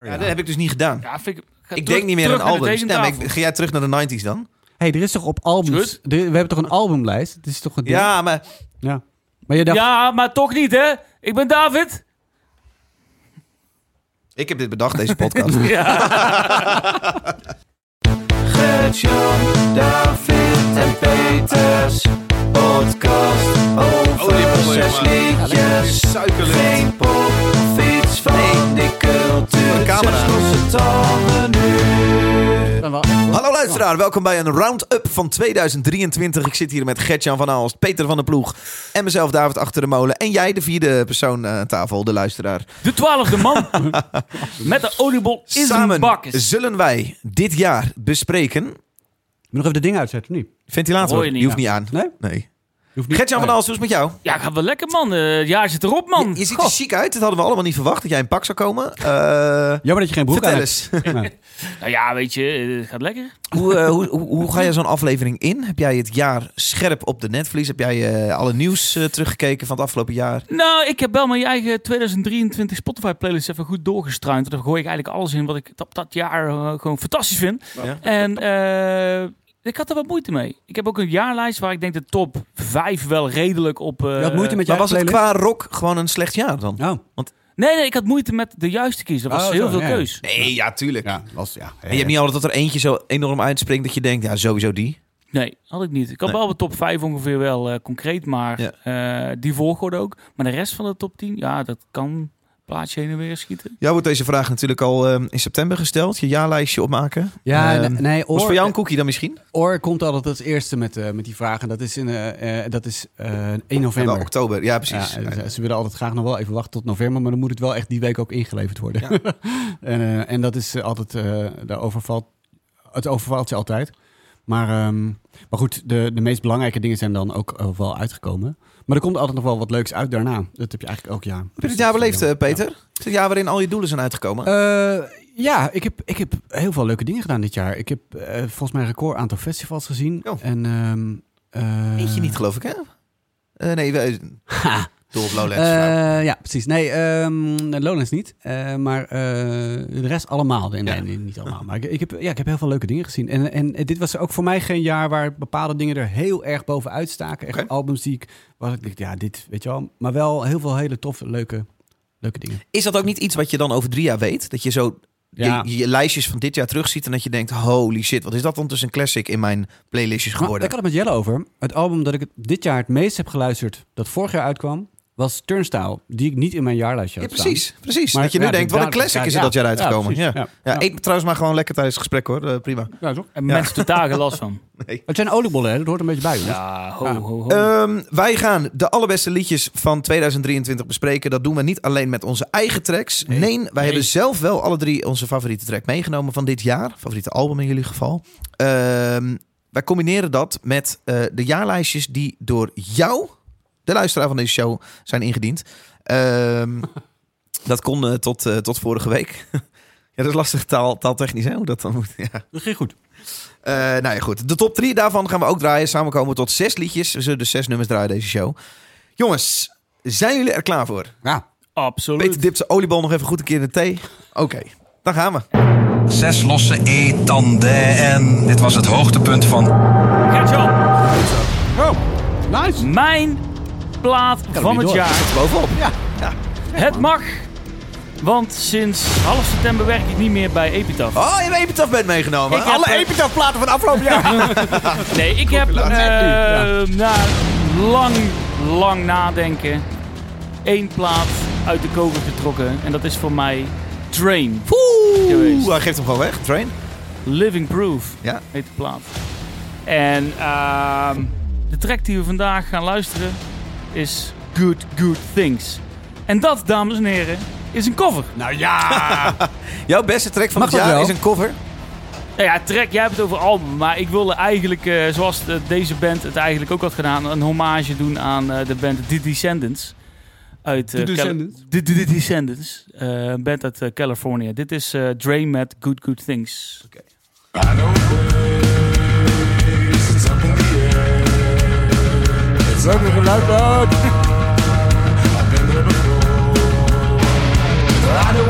Ja, dat heb ik dus niet gedaan. Ja, vind ik... ga ik terug- denk niet meer terug aan naar de albums. Maar tekentafel. ik- ga jij terug naar de 90s dan? hey, er is toch op albums... De- we hebben toch een albumlijst? Het is toch een ding? Ja, maar Ja. Maar je dacht... Ja, maar toch niet, hè? Ik ben David. ik heb dit bedacht, deze podcast. Gert-Jan, David en Peters. Podcast over Oliebollen, zes liedjes. Geen pop of iets van Nee. Die de camera. Nu. Hallo luisteraar, welkom bij een round-up van 2023. Ik zit hier met Gertjan van Aalst, Peter van der Ploeg en mezelf David achter de molen. En jij, de vierde persoon aan tafel, de luisteraar. De twaalfde man. Met de oliebol in zijn Samen bak. zullen wij dit jaar bespreken... Moet je nog even de dingen uitzetten, of niet? Ventilator, Hoor je niet. hoeft niet aan. Nee? Nee. Gertjan van Aalst, hoe is het met jou? Ja, gaat wel lekker, man. Eh, Het jaar zit erop, man. Je, je ziet Goh. er chic uit, dat hadden we allemaal niet verwacht, dat jij in pak zou komen. Eh, Jammer dat je geen broek vertel aan eens, hebt. Nee. Nou ja, weet je, eh, het gaat lekker. hoe, eh, hoe, hoe, hoe ga je zo'n aflevering in? Heb jij het jaar scherp op de netvlies? Heb jij eh, alle nieuws eh, teruggekeken van het afgelopen jaar? Nou, ik heb wel mijn eigen 2023 Spotify playlist even goed doorgestruind. Daar gooi ik eigenlijk alles in wat ik op dat jaar eh, gewoon fantastisch vind. Ja. En eh, ik had er wat moeite mee. Ik heb ook een jaarlijst waar ik denk de top 5 wel redelijk op... eh, Je had moeite met Maar was het playlist? qua rock gewoon een slecht jaar dan? Oh. Nee, nee, ik had moeite met de juiste kiezen. Er was Oh, heel zo, veel ja. keus. Nee, ja, tuurlijk. Ja, was, ja. En je hebt niet altijd dat er eentje zo enorm uitspringt dat je denkt, ja, sowieso die. Nee, had ik niet. Ik had Nee. wel de top 5 ongeveer wel eh, concreet, maar eh, die volgorde ook. Maar de rest van de top 10, ja, dat kan plaatje heen en weer schieten. Jou wordt deze vraag natuurlijk al eh, in september gesteld. Je jaarlijstje opmaken. Ja, Ehm, nee, nee Was Oor, voor jou een cookie dan misschien? Oor komt altijd als eerste met, eh, met die vragen. Dat is, in, eh, eh, dat is eh 1 Ja, november. wel, oktober, ja precies. ze, ze willen altijd graag nog wel even wachten tot november, maar dan moet het wel echt die week ook ingeleverd worden. Ja. en, eh, en dat is altijd, eh daar overvalt, het overvalt je altijd. Maar, ehm, maar goed, de, de meest belangrijke dingen zijn dan ook wel uitgekomen. Maar er komt altijd nog wel wat leuks uit daarna. Dat heb je eigenlijk ook, ja. Heb je het jaar beleefd, eh, Peter? Het is het jaar waarin al je doelen zijn uitgekomen. Eh, ja, ik heb, ik heb heel veel leuke dingen gedaan dit jaar. Ik heb eh, volgens mij een record aantal festivals gezien. Oh. En, ehm eh, Eentje niet, geloof ik, hè? Nee, we, Ha. Door op Lowlands. Eh, ja, precies. Nee, ehm Lowlands niet. Eh, maar eh, de rest allemaal. Nee, niet allemaal. Maar ik, ik, heb, ja, ik heb heel veel leuke dingen gezien. En, en dit was ook voor mij geen jaar waar bepaalde dingen er heel erg bovenuit staken. Echt albums die ik... Waar ik dacht, ja, dit, weet je wel. Maar wel heel veel hele toffe, leuke, leuke dingen. Is dat ook niet iets wat je dan over drie jaar weet? Dat je zo Ja. je, je lijstjes van dit jaar terugziet en dat je denkt, holy shit, wat is dat dan tussen een classic in mijn playlistjes Maar geworden? ik had het met Jelle over. Het album dat ik dit jaar het meest heb geluisterd, dat vorig jaar uitkwam, was Turnstile. Die ik niet in mijn jaarlijstje ja, had staan. precies. precies. Maar dat je nu ja, denkt, wat een classic ja, is er ja, dat jaar ja, uitgekomen. Ja, precies. ja. Ja. eet trouwens maar gewoon lekker tijdens het gesprek hoor, Eh, prima. Ja, toch? En mensen totaal geen last van. Het zijn oliebollen, hè? dat hoort een beetje bij. Ja, ho, Ja. ho, ho. Ehm, wij gaan de allerbeste liedjes van 2023 bespreken. Dat doen we niet alleen met onze eigen tracks. Nee, wij hebben zelf wel alle drie onze favoriete track meegenomen van dit jaar. Favoriete album in jullie geval. Ehm, wij combineren dat met eh, de jaarlijstjes die door jou, de luisteraar van deze show, zijn ingediend. Ehm, dat kon eh, tot, eh, tot vorige week. ja, dat is lastig taal, taaltechnisch, hè? Hoe dat dan moet. Ja. Dat ging goed. Eh, nou ja, goed. De top drie daarvan gaan we ook draaien. Samen komen we tot zes liedjes. We zullen dus zes nummers draaien deze show. Jongens, zijn jullie er klaar voor? Ja. Absoluut. Peter dipt zijn oliebal nog even goed een keer in de thee. Oké, dan gaan we. Zes losse E-tanden en dit was het hoogtepunt van Gert-Jan, Oh, nice. mijn plaat van het door. jaar. Bovenop. Het mag. Want sinds half september werk ik niet meer bij Epitaph. Oh, je hebt Epitaph band meegenomen. Ik heb- Alle Epitaph platen van afgelopen jaar. Nee, ik heb Ja. eh, na lang, lang nadenken één plaat uit de koker getrokken. En dat is voor mij Train. Oeh, hij geeft hem gewoon weg. Train. Living Proof Ja. heet de plaat. En ehm, de track die we vandaag gaan luisteren is Good Good Things. En dat, dames en heren, is een cover. nou ja. Jouw beste track van Mag het jaar wel? is een cover. Nou ja, track, jij hebt het over album. Maar ik wilde eigenlijk, eh, zoals de- deze band het eigenlijk ook had gedaan, een hommage doen aan eh, de band The Descendants. Uit, eh, The Descendants? The, The Descendants. eh, een band uit eh, California. Dit is eh Dre met Good Good Things. Het is ook nog geluid uit. I know a place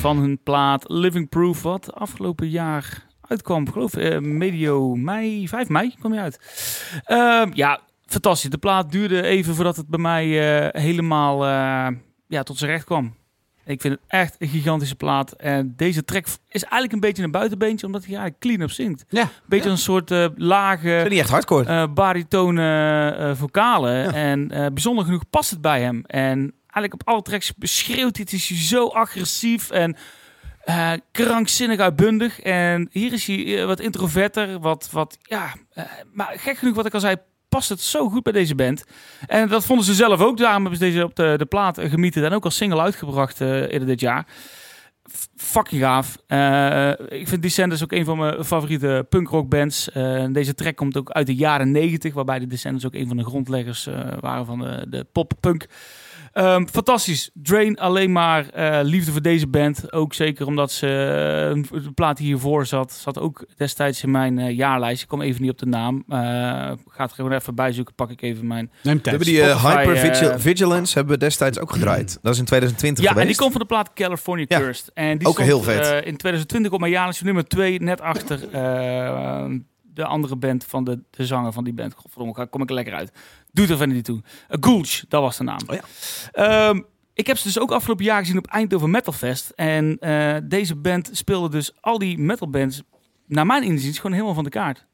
Van hun plaat Living Proof, wat afgelopen jaar uitkwam. Geloof eh, medio mei, 5 mei kwam hij uit. Ehm, ja, fantastisch. De plaat duurde even voordat het bij mij eh, helemaal eh, ja, tot zijn recht kwam. Ik vind het echt een gigantische plaat. En deze track is eigenlijk een beetje een buitenbeentje, omdat hij eigenlijk clean up zingt. Ja. Een beetje een soort eh, lage niet echt hardcore. eh baritone vocalen. En bijzonder genoeg past het bij hem. En eigenlijk op alle tracks beschreeuwt hij. Het is zo agressief en eh, krankzinnig uitbundig. En hier is hij eh, wat introverter. Wat, wat ja, eh, maar gek genoeg wat ik al zei, past het zo goed bij deze band. En dat vonden ze zelf ook. Daarom hebben ze deze op de, de plaat gemieten en ook als single uitgebracht eerder dit jaar. F- gaaf. Ik vind Descendants ook een van mijn favoriete punkrock bands. Eh, deze track komt ook uit de jaren 90, waarbij de Descendants ook een van de grondleggers waren van de, de pop-punk. Ehm, fantastisch. Drain alleen maar eh, liefde voor deze band. Ook zeker omdat ze eh, de plaat die hiervoor zat, zat ook destijds in mijn eh, jaarlijst. Ik kom even niet op de naam. Eh ga het gewoon even bijzoeken. Pak ik even mijn. Neem We hebben die Hyper Vigilance hebben we destijds ook gedraaid. Dat is in 2020 Ja, geweest. en die komt van de plaat California Ja. Cursed. En die Ook stond, heel vet. eh, in 2020 op mijn jaarlijst nummer 2, net achter de andere band van de, de zanger van die band. Godverdomme, kom ik er lekker uit. Doet er verder niet toe. Uh, Gulch, dat was de naam. Oh ja. Ehm, ik heb ze dus ook afgelopen jaar gezien op Eindhoven Metal Fest. En eh, deze band speelde dus al die metalbands, naar mijn inziens, gewoon helemaal van de kaart.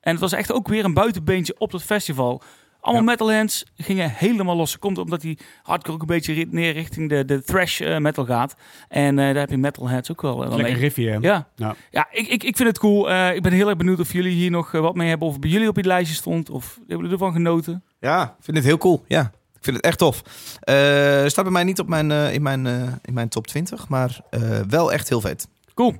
En het was echt ook weer een buitenbeentje op dat festival. Allemaal Ja. metalhands gingen helemaal los. Komt omdat die hardcore ook een beetje neer richting de, de thrash eh, metal gaat. En eh, daar heb je metalheads ook wel, wel Lekker mee. riffje. hè? Ja, Ja. ja ik, ik, ik vind het cool. Eh, ik ben heel erg benieuwd of jullie hier nog wat mee hebben. Of bij jullie op je lijstje stond. Of hebben jullie ervan genoten? Ja, ik vind het heel cool. Ja, ik vind het echt tof. Eh staat bij mij niet op mijn, eh, in, mijn, eh, in mijn top 20, maar eh, wel echt heel vet. Cool.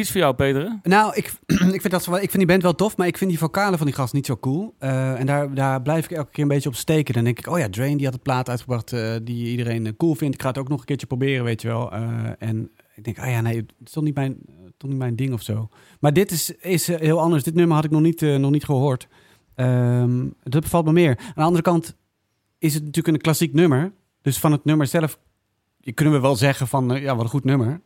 Is voor jou, Peter. Nou, ik, ik, vind dat, ik vind die band wel tof, maar ik vind die vocalen van die gast niet zo cool. Eh, en daar, daar blijf ik elke keer een beetje op steken. Dan denk ik, oh ja, Drain die had een plaat uitgebracht eh, die iedereen eh, cool vindt. Ik ga het ook nog een keertje proberen, weet je wel. En ik denk, ah ja, nee, het is toch niet mijn, toch niet mijn ding of zo. Maar dit is, is heel anders. Dit nummer had ik nog niet, nog niet gehoord. Ehm, dat bevalt me meer. Aan de andere kant is het natuurlijk een klassiek nummer. Dus van het nummer zelf kunnen we wel zeggen van, ja, wat een goed nummer.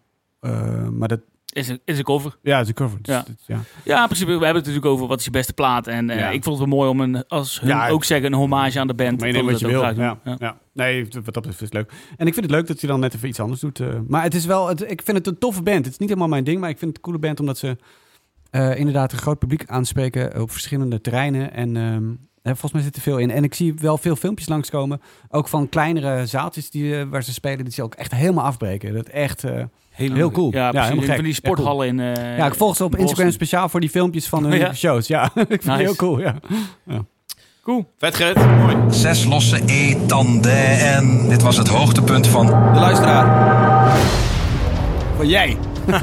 Maar dat, Is een, is een cover. ja, is een cover. Dus Ja. ja. Ja, in principe. We hebben het natuurlijk over wat is je beste plaat. En eh, Ja. ik vond het wel mooi om een, als hun Ja, ook zeggen, een hommage aan de band. Meenemen wat je wil. Ja, ja. Ja. Nee, wat dat betreft is het leuk. En ik vind het leuk dat hij dan net even iets anders doet. eh. maar het is wel, het, ik vind het een toffe band. Het is niet helemaal mijn ding, maar ik vind het een coole band omdat ze eh, inderdaad een groot publiek aanspreken op verschillende terreinen. En ehm, eh, volgens mij zit er veel in. En ik zie wel veel filmpjes langskomen. Ook van kleinere zaaltjes die, waar ze spelen, die ze ook echt helemaal afbreken. Dat echt. Eh, Heel cool. Ja, Ja, helemaal gek. Van die Ja, cool. sporthallen in... eh, ja, ik volg ze op Boston. Instagram speciaal voor die filmpjes van hun Ja. shows. Ja, ik vind Nice. het heel cool. Ja. Cool. Vet Gerrit, mooi. Zes losse E-tanden en dit was het hoogtepunt van De luisteraar. Van jij.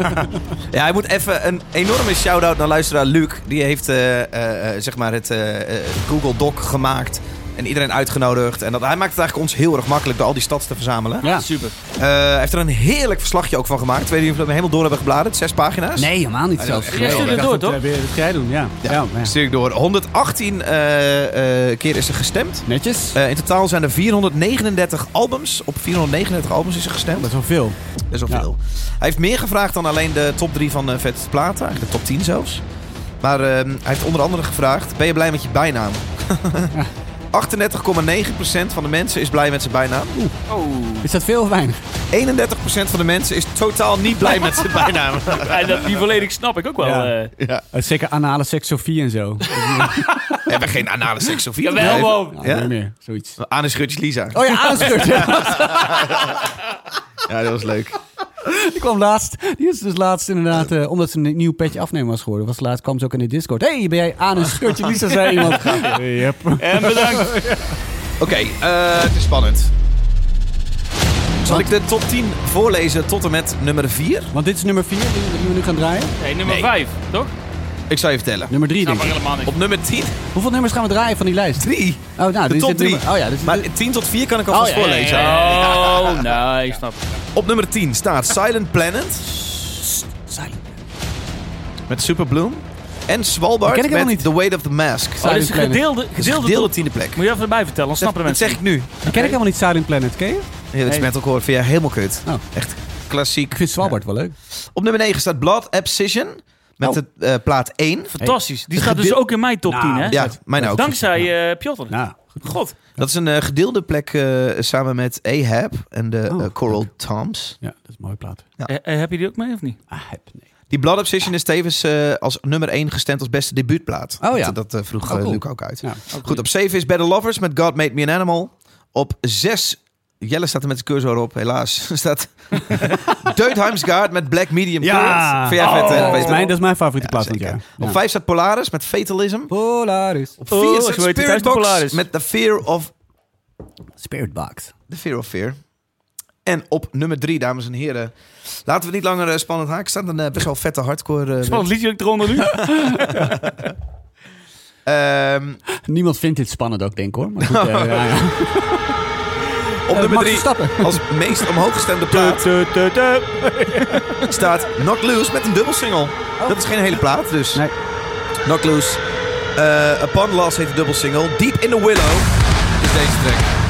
Ja, hij moet even een enorme shout-out naar luisteraar Luc. Die heeft eh, eh, eh, zeg maar het eh, eh, Google Doc gemaakt. En iedereen uitgenodigd. En dat, hij maakt het eigenlijk ons heel erg makkelijk door al die stads te verzamelen. Ja. Super. Eh, hij heeft er een heerlijk verslagje ook van gemaakt. Ik weet niet of we hem helemaal door hebben gebladerd. Zes pagina's. Nee, helemaal niet Ah, zelfs. dat is Jij stuurt het Ik door, toch? Dat, eh, dat ga jij doen, ja. Ja, ja. ja. Stuur ik door. 118 eh, eh, keer is er gestemd. Netjes. Eh, in totaal zijn er 439 albums. Op 439 albums is er gestemd. Dat is wel veel. Best wel Ja. veel. Hij heeft meer gevraagd dan alleen de top 3 van uh, Vet Platen. Eigenlijk de top 10 zelfs. Maar ehm, hij heeft onder andere gevraagd... Ben je blij met je bijnaam? 38,9% van de mensen is blij met zijn bijnaam. Oh. Is dat veel of weinig? 31% van de mensen is totaal niet blij met zijn bijnaam. En dat, die volledig snap ik ook wel. Ja. eh. ja. Uh, zeker anale seks Sofie en zo. We hebben geen anale seks of iets. Jawel, man. Nou, Ja? niet meer. Zoiets. Anus Grutjes Lisa. Oh ja, aanschut. Ja, dat was leuk. Die kwam laatst. Die is dus laatst inderdaad, eh, omdat ze een nieuw petje afnemer was geworden. Was laatst kwam ze ook in de Discord. hey, ben jij aan een schutje? Lisa zei iemand. Yep. En bedankt. Oké, eh, het is spannend. Zal ik de top 10 voorlezen tot en met nummer 4? Want dit is nummer 4 die, die we nu gaan draaien. Nee, nummer Nee. 5, toch? Ik zal je vertellen. Nummer 3 Snap denk ik. helemaal niks. Op nummer 10, Hoeveel nummers gaan we draaien van die lijst? 3. Oh, nou, De is top dit 3. nummer- Oh ja, is Maar 10 tot 4 kan ik alvast Oh, ja, ja, voorlezen. Oh, nee, snap. Op nummer 10 staat Silent Planet Silent. met Super Bloom. En Svalbard ken ik met helemaal niet. The Weight of the Mask. Oh, dit is een gedeelde, Dat is een gedeelde, gedeelde tiende plek. Moet je even erbij vertellen, dan snappen de Dat mensen. zeg ik nu. Die ken ik helemaal niet, Silent Planet. Ken je? Het Hey. metalcore vind jij helemaal kut. Oh. Echt klassiek. Ik vind Svalbard wel leuk. Op nummer 9 staat Blood Abscission. Met Oh. de eh, plaat 1. Fantastisch. Die staat dus ook in mijn top Nou, 10, hè? Ja, mijn ook. Dankzij eh Piotr. Nou, God. Dat is een eh, gedeelde plek eh, samen met Ahab en de Oh, Coral Toms. ja, dat is een mooie plaat. Ja. Eh, heb je die ook mee of niet? Ah, heb, nee. Die Blood Obsession is tevens eh, als nummer 1 gestemd als beste debuutplaat. Oh ja. Dat, dat vroeg Oh, cool. Luc ook uit. Ja. Goed, op 7 is Better Lovers met God Made Me an Animal. Op 6, Jelle staat er met de cursor op, helaas. staat Deutheim's Guard met Black Medium Current. Vind jij vet, hè? dat, is mijn, dat is mijn favoriete Ja, plaat van het zeker. jaar. Op 5 staat Polaris met Fatalism. Polaris. Op Oh, 4 zo staat heet die Spirit thuis de Box Polaris. met The Fear of Spirit Box. The Fear of Fear. En op nummer 3, dames en heren. Laten we het niet langer eh, spannend haken. Staat een eh, best wel vette hardcore. eh, Spannend liedje eronder nu. Ehm, Niemand vindt dit spannend ook, denk ik hoor. Maar goed, eh, ja, ja. Op nummer Max 3 Verstappen. als meest omhoog gestemde plaat staat Knock Loose met een dubbelsingle. Dat is geen hele plaat, dus Nee. Knock Loose. Eh Upon Loss heet de dubbelsingle. Deep in the Willow is deze track.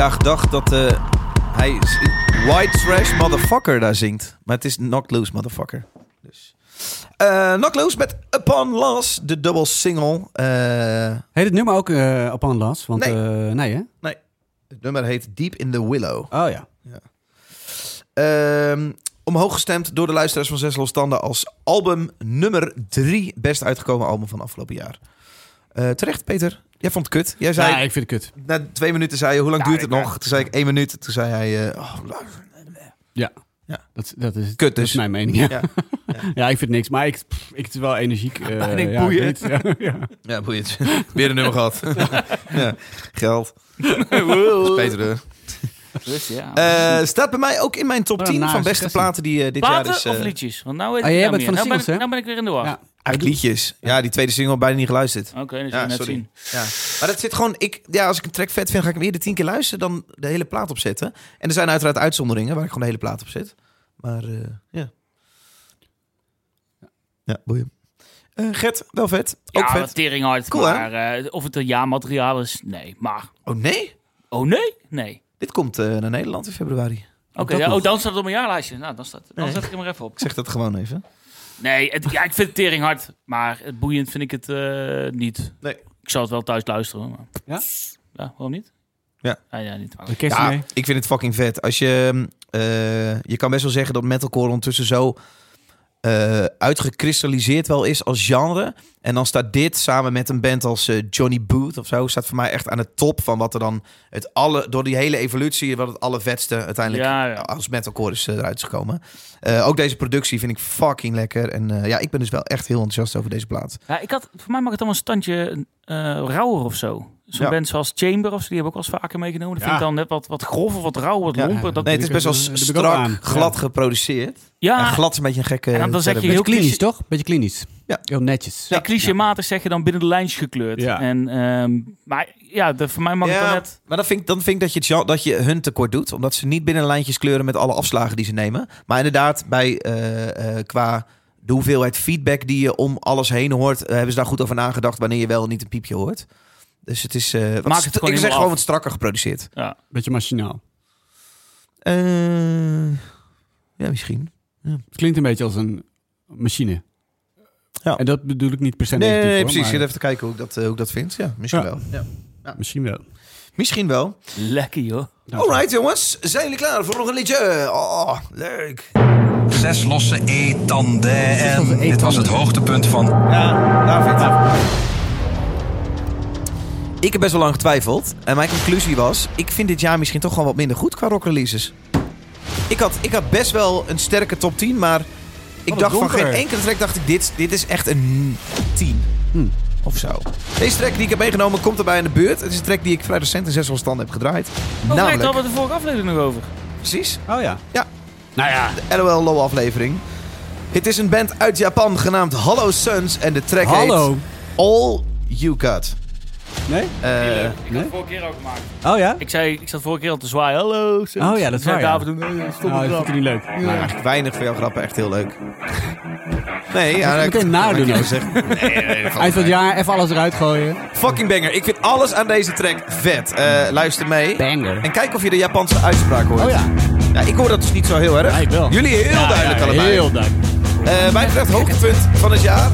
Jaar gedacht dat eh, hij White Trash Motherfucker daar zingt. Maar het is Knock Loose Motherfucker. Dus. Eh Knock Loose met Upon Loss, de double single. Eh, Heet het nummer ook Upon Last? Want, Nee. nee. nee hè? het nummer heet Deep in the Willow. Oh ja. Ehm, omhoog gestemd door de luisteraars van Zes Losstanden als album nummer drie best uitgekomen album van afgelopen jaar. Terecht, Peter. Jij vond het kut. Jij zei, ja, ik vind het kut. na twee minuten zei je, hoe lang Ja, duurt het ik- nog? Toen zei ik één minuut. Toen zei hij, eh, oh, Ja. Ja. Dat, dat, is, Kut dat dus. is mijn mening. Ja. Ja. Ja. ik vind niks. Maar ik, pff, ik het is wel energiek. eh, ik denk ja, boeien. weet- ja, ja. Ja, boeiend. Weer een nummer gehad. ja. Geld. Peter. eh. Dus ja. Eh, staat bij mij ook in mijn top Wat een 10 van beste platen die eh, dit Platen jaar is. eh, of liedjes? Want nou weet Ah, ik jij nou bent meer. van de nou, ben, nou ben ik weer in de war. Ja. Eigenlijk liedjes. Ja, die tweede single bijna niet geluisterd. Oké, dat Ja, zullen we net sorry. zien. Ja. Maar dat zit gewoon... Ik, ja, als ik een track vet vind, ga ik hem eerder tien keer luisteren dan de hele plaat opzetten. En er zijn uiteraard uitzonderingen waar ik gewoon de hele plaat op zet. Maar eh, ja. Ja, boeien. Eh Gert, wel vet. Ook ja, vet. tering hard. Cool, maar eh, of het een ja-materiaal is, nee. Maar, Oh nee? oh nee? Nee. Dit komt naar Nederland in februari. Oké, ja, oh, dan staat het op mijn jaarlijstje. Nou, dan, staat, dan Nee. zet ik hem er even op. Ik zeg dat gewoon even. Nee, het, ja, ik vind het tering hard. Maar het boeiend vind ik het eh, niet. Nee. Ik zal het wel thuis luisteren. Maar... Ja? Ja, waarom niet? Ja. Ah, ja, niet. Ja, mee. ik vind het fucking vet. Als je, eh, je kan best wel zeggen dat metalcore ondertussen zo eh, uitgekristalliseerd wel is als genre. En dan staat dit samen met een band als eh, Johnny Booth of zo, staat voor mij echt aan de top van wat er dan het alle, door die hele evolutie, wat het allervetste uiteindelijk Ja, ja. als metalcore is eh, eruit is gekomen. Ook deze productie vind ik fucking lekker. En ja, ik ben dus wel echt heel enthousiast over deze plaat. Ja, ik had, voor mij mag het dan een standje rauwer of zo. Zo'n Ja. band zoals Chamber of die heb ik ook wel eens vaker meegenomen. Dat Ja. vind ik dan net wat, wat grof of wat rauw, wat Ja. lomper. Dat, Nee, het is best wel strak, glad Ja. geproduceerd. ja, En glad is een beetje een gekke... En dan- zeg je heel klinisch, cliché- toch? Beetje klinisch. Ja. Heel netjes. Ja. clichématig zeg je dan binnen de lijntjes gekleurd. Ja. En, ehm, maar ja, de, voor mij mag het dan net... Maar dan vind ik, dan vind ik dat, je dat je hun tekort doet. Omdat ze niet binnen de lijntjes kleuren met alle afslagen die ze nemen. Maar inderdaad, bij, eh, eh, qua de hoeveelheid feedback die je om alles heen hoort... eh, hebben ze daar goed over nagedacht wanneer je wel niet een piepje hoort. Dus het is... eh wat Maak het ik zeg gewoon af. wat strakker geproduceerd. Ja. Beetje machinaal. Eh, ja, misschien. Het klinkt een beetje als een machine. Ja. En dat bedoel ik niet per se Nee, nee, negatief, nee, hoor, precies. Ik maar zit even te kijken hoe ik dat, eh, hoe ik dat vind. Ja, misschien Ja. wel. Ja. Misschien wel. Misschien wel. Lekker joh. Alright jongens, zijn jullie klaar voor nog een liedje? Oh, leuk. Zes losse E-tanden. En dit was het hoogtepunt van Ja, David. Ik heb best wel lang getwijfeld. En mijn conclusie was... Ik vind dit jaar misschien toch gewoon wat minder goed qua rock releases. Ik had, ik had best wel een sterke top 10, maar... Ik dacht van geen enkele track dacht ik... Dit, dit is echt een 10. Hmm. Of zo. Deze track die ik heb meegenomen komt erbij in de buurt. Het is een track die ik vrij recent in 600 stand heb gedraaid. Oh, daar Namelijk... hadden we de vorige aflevering nog over. Precies. Oh ja. Ja. Nou ja. De LOL Low aflevering. Het is een band uit Japan genaamd Hollow Suns. En de track Hallo. heet All You Got. Nee? Eh, Ik had nee? het vorige keer ook gemaakt. Oh ja? Ik zei, ik zat vorige keer al te zwaaien. Hallo. Oh ja, dat is Zei waar, ja. David toen, eh, stop Nou, het dat ik niet leuk. Nou, eigenlijk weinig van jouw grappen echt heel leuk. Nee, ja, Meteen ik- nadoen zegt. Nee, Eind van het jaar even alles eruit gooien. Fucking banger. Ik vind alles aan deze track vet. Eh, luister mee. Banger. En kijk of je de Japanse uitspraak hoort. Oh ja. Ja, ik hoor dat dus niet zo heel erg. Ja, ik wel. Jullie heel Ja, duidelijk ja, allebei. Heel duidelijk. Eh, mij betreft hoogtepunt van het jaar.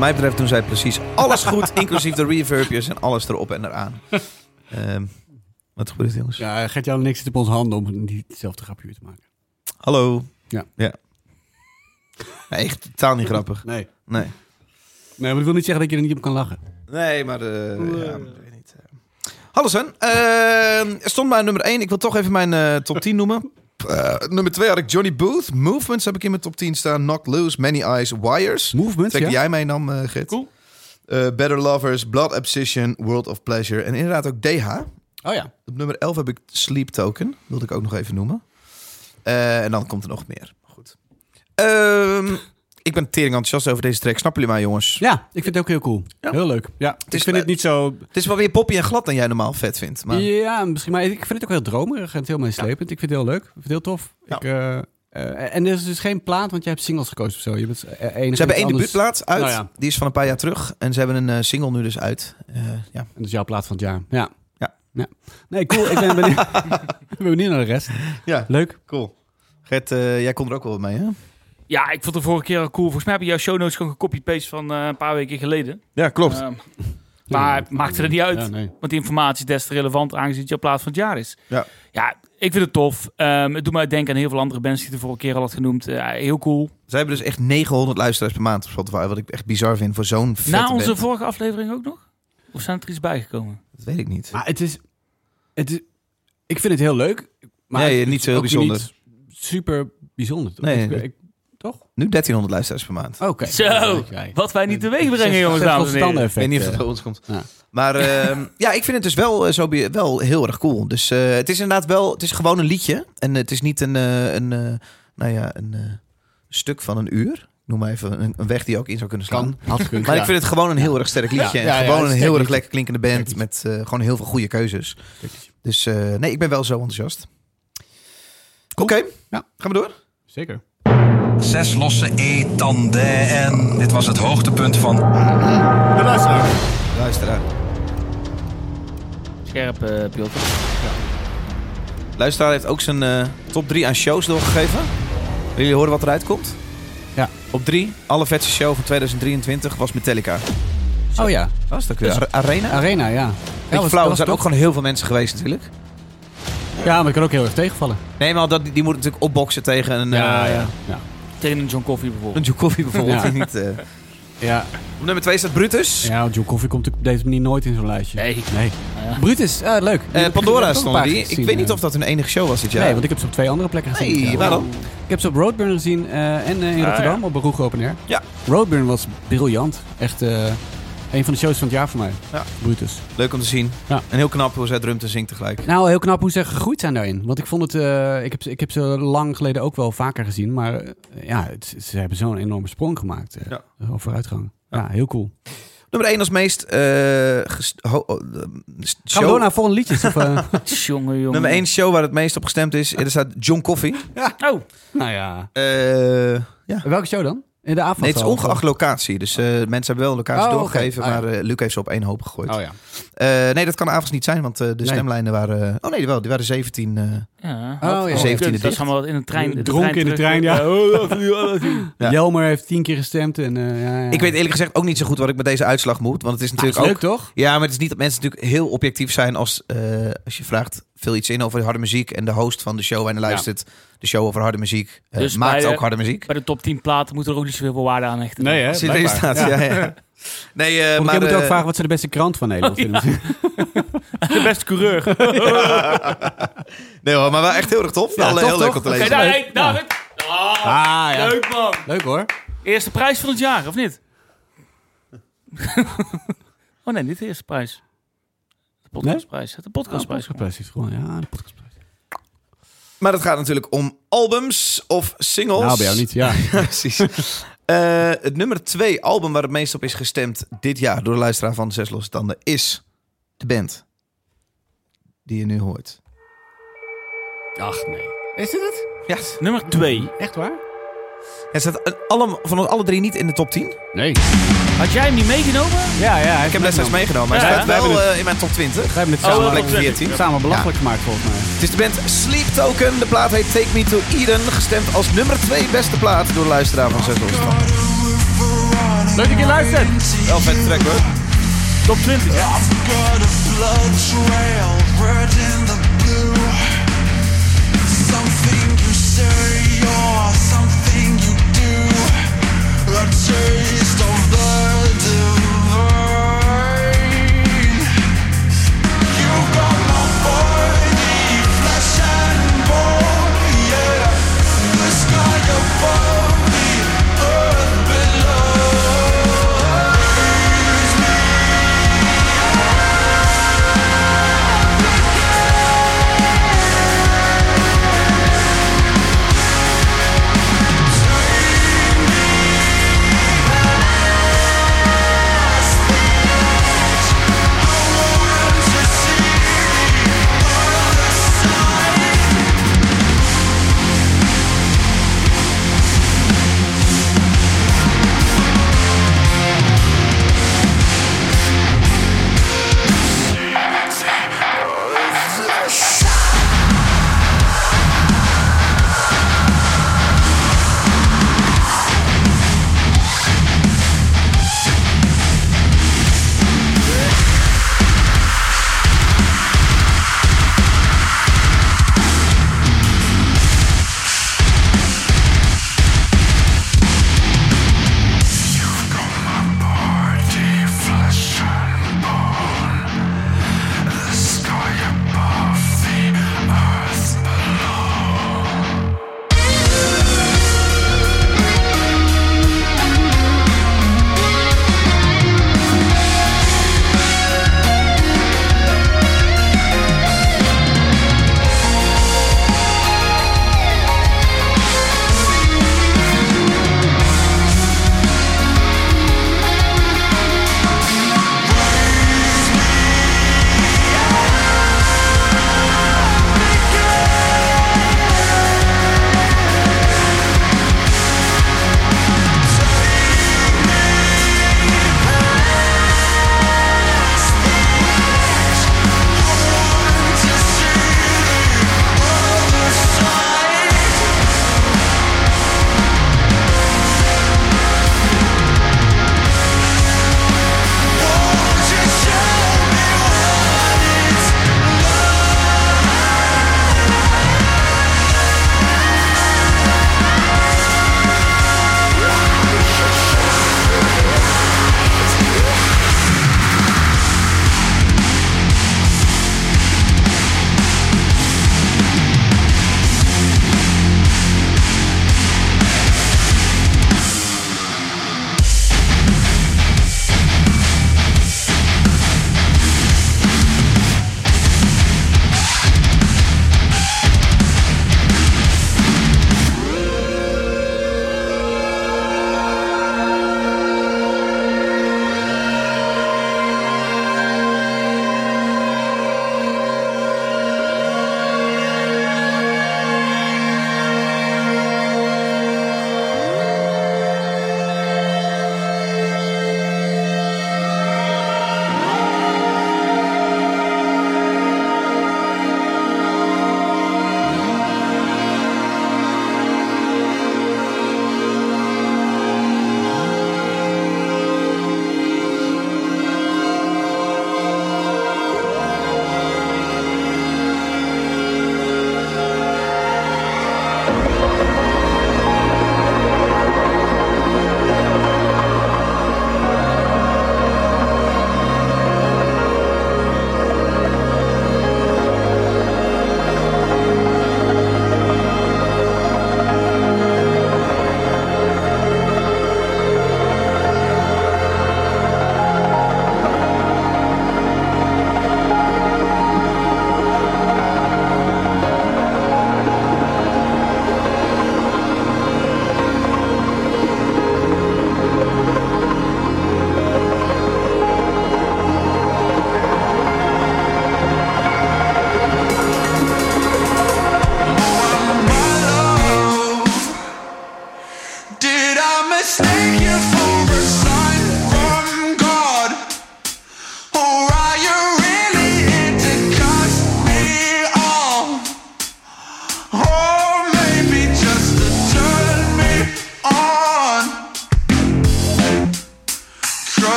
Mij betreft doen zij precies alles goed, inclusief de reverbjes en alles erop en eraan. Ehm, wat gebeurt er, jongens? Ja, Gert-Jan en ik zitten op onze handen om niet hetzelfde grapje te maken. Hallo. Ja. ja. Nee, echt totaal niet grappig. Nee. Nee. Nee, maar ik wil niet zeggen dat je er niet op kan lachen. Nee, maar... eh ja, maar weet niet. eh. Hallo Sven. Eh, er stond bij nummer 1. Ik wil toch even mijn eh, top 10 noemen. Eh, nummer 2 had ik Johnny Booth. Movements heb ik in mijn top 10 staan. Knock Loose, Many Eyes, Wires. Movement, Track ja? die jij meenam, eh Gert. Cool. Eh, Better Lovers, Blood Obsession, World of Pleasure. En inderdaad ook DH. Oh ja. Op nummer 11 heb ik Sleep Token. Wilde ik ook nog even noemen. Eh, en dan komt er nog meer. Goed. Ehm, ik ben tering enthousiast over deze track. Snappen jullie mij, jongens? Ja, ik vind het ook heel cool. Ja. Heel leuk. Ja, is ik vind het niet zo... Het is wel weer poppy en glad dan jij normaal vet vindt. Maar... Ja, misschien. Maar ik vind het ook heel dromerig en heel meeslepend. Ik vind het heel leuk. Ik vind het heel tof. Ja. Ik, eh, eh, en er is dus geen plaat, want jij hebt singles gekozen of zo. Je bent eh, Ze hebben één debuutplaat uit. Nou ja. Die is van een paar jaar terug. En ze hebben een single nu dus uit. Ja. En dat is jouw plaat van het jaar. Ja. Ja. Nee, cool. Ik ben benieuwd, ben benieuwd naar de rest. ja, Leuk. cool. Gert, jij kon er ook wel mee, hè? Ja, ik vond de vorige keer al cool. Volgens mij heb je jouw show notes gewoon gecopy-paste van eh, een paar weken geleden. Ja, klopt. Ehm, maar het maakte er niet uit. Ja, nee. Want die informatie is des te relevant aangezien het jouw plaat van het jaar is. Ja. Ja, ik vind het tof. Ehm, het doet mij denken aan heel veel andere bands die ik de vorige keer al had genoemd. Eh, heel cool. Ze hebben dus echt 900 luisteraars per maand op Spotify. Wat ik echt bizar vind voor zo'n vette Na onze band. vorige aflevering ook nog? Of zijn er iets bijgekomen? Dat weet ik niet. Maar het is, het is... Ik vind het heel leuk. Maar Nee, niet zo heel bijzonder. niet super bijzonder. toch? Nee, Ik- nee. ik- toch? Nu 1300 luisteraars per maand. Oké. Zo, wat wij niet teweeg brengen, jongens, dames en heren. Ik weet niet of het tanden bij ons komt. Ja. Maar ehm, ja, ik vind het dus wel, eh, zo be- wel heel erg cool. Dus eh, het is inderdaad wel, het is gewoon een liedje. En het is niet een, eh, een, eh, nou ja, een eh, stuk van een uur. Noem maar even een, een weg die je ook in zou kunnen slaan. Kan. Had gekund. Maar ja. ik vind het gewoon een heel erg sterk liedje. Ja, en ja, ja, gewoon het is een sterk heel erg lekker klinkende band. Met eh, gewoon heel veel goede keuzes. Dus eh, nee, ik ben wel zo enthousiast. Oké, Ja. gaan we door? Zeker. Zes losse E-tanden en dit was het hoogtepunt van De luisteraar. Luisteraar. Scherp, eh Pilter. Luisteraar heeft ook zijn eh, top 3 aan shows doorgegeven. Willen jullie horen wat eruit komt? Ja. Op 3, alle vetste show van 2023 was Metallica. Oh ja. Was dat weer? Are- Arena? Arena, ja. Beetje Ja, flauw, er zijn ook gewoon heel veel mensen geweest natuurlijk. Ja, maar ik kan ook heel erg tegenvallen. Nee, maar dat, die moet natuurlijk opboksen tegen een, eh, ja. Tegen een John Coffee een bijvoorbeeld. Joe Coffee bijvoorbeeld. Ja. Die niet, eh. Ja, Op nummer 2 staat Brutus. ja want John Coffee komt op deze manier nooit in zo'n lijstje. Nee. Nee. Ja. Brutus, ah, leuk. Eh, Ik Pandora een paar die. Ik weet niet eh. of dat hun enige show was dit jaar. Nee, want ik heb ze op twee andere plekken gezien. Nee, waar dan? Ik heb ze op Roadburn gezien eh, en in Ah, Rotterdam op Baruch Open Air. Ja. Roadburn was briljant. Echt eh, een van de shows van het jaar voor mij. Ja. Brutus. Leuk om te zien. Ja. En heel knap hoe zij drumt en zingt tegelijk. Nou, heel knap hoe ze gegroeid zijn daarin. Want ik vond het... eh, ik, heb, ze- ik heb ze lang geleden ook wel vaker gezien. Maar eh, ja, het- ze hebben zo'n enorme sprong gemaakt. eh, Ja. Vooruitgang. Ja, heel cool. Nummer 1 als meest eh, ho- oh, eh, Gaan show. we door naar volgende liedjes? Of? Jongen, jongen. Nummer 1 show waar het meest op gestemd is. Er staat John Coffee. Oh, nou ja. Eh, ja. Welke show dan? In de avond? Nee, het is ongeacht locatie. Dus eh, mensen hebben wel een locatie Oh, doorgegeven. Ah. Maar eh, Luc heeft ze op één hoop gegooid. Oh ja. Eh, nee, dat kan avonds niet zijn. Want eh, de Nee. stemlijnen waren... oh nee, wel. Die waren 17. eh, ja. Oh, ja. 17e Dat is allemaal in een trein. Dronken in de trein, ja. Oh, je, oh. Ja. Jelmer heeft tien keer gestemd. En, eh, ja, ja. Ik weet eerlijk gezegd ook niet zo goed wat ik met deze uitslag moet. Want het is natuurlijk is leuk ook... toch? Ja, maar het is niet dat mensen natuurlijk heel objectief zijn als, eh, als je vraagt veel iets in over harde muziek en de host van de show waar je naar luistert, de show over harde muziek, eh, Dus maakt bij de- ook harde muziek. Bij de top 10 platen moet er ook niet zoveel waarde aan hechten. Nee, hè? Blijkbaar. staat, ja. ja. Nee, eh, Maar maar... je moet ook eh, vragen wat ze de beste krant van Nederland Oh, vinden. De beste coureur. Nee hoor, maar wel echt heel erg tof. Ja, heel leuk om te lezen. daar, leuk. hey, David. Ah, Ah, ja. Leuk man. Leuk hoor. Eerste prijs van het jaar, of niet? oh nee, niet de eerste prijs. De podcastprijs. De podcastprijs. Podcastprijs is gewoon, ja, de podcastprijs. Maar het gaat natuurlijk om albums of singles. Nou, bij jou niet, ja. Ja, precies. Eh, het nummer twee album waar het meest op is gestemd dit jaar door de luisteraar van Zes Losse Tanden is de band die je nu hoort. Ach nee. Is dit het? Ja, Nummer 2. Echt waar? Het staat alle, van alle drie niet in de top 10. Nee. Had jij hem niet meegenomen? Ja, ja. Ik heb hem destijds meegenomen, maar Ja, hij ja. staat We wel hebben eh, in mijn top 20. We hebben het Oh, samen, 20. 14. samen belachelijk gemaakt volgens mij. Het is de band Sleep Token. De plaat heet Take Me To Eden. Gestemd als nummer 2 beste plaat door de luisteraar van Zes. Leuk dat je luistert. Wel vet track hoor. Top 20. I've got a blood trail, red in the blue. Something you say taste of the divine.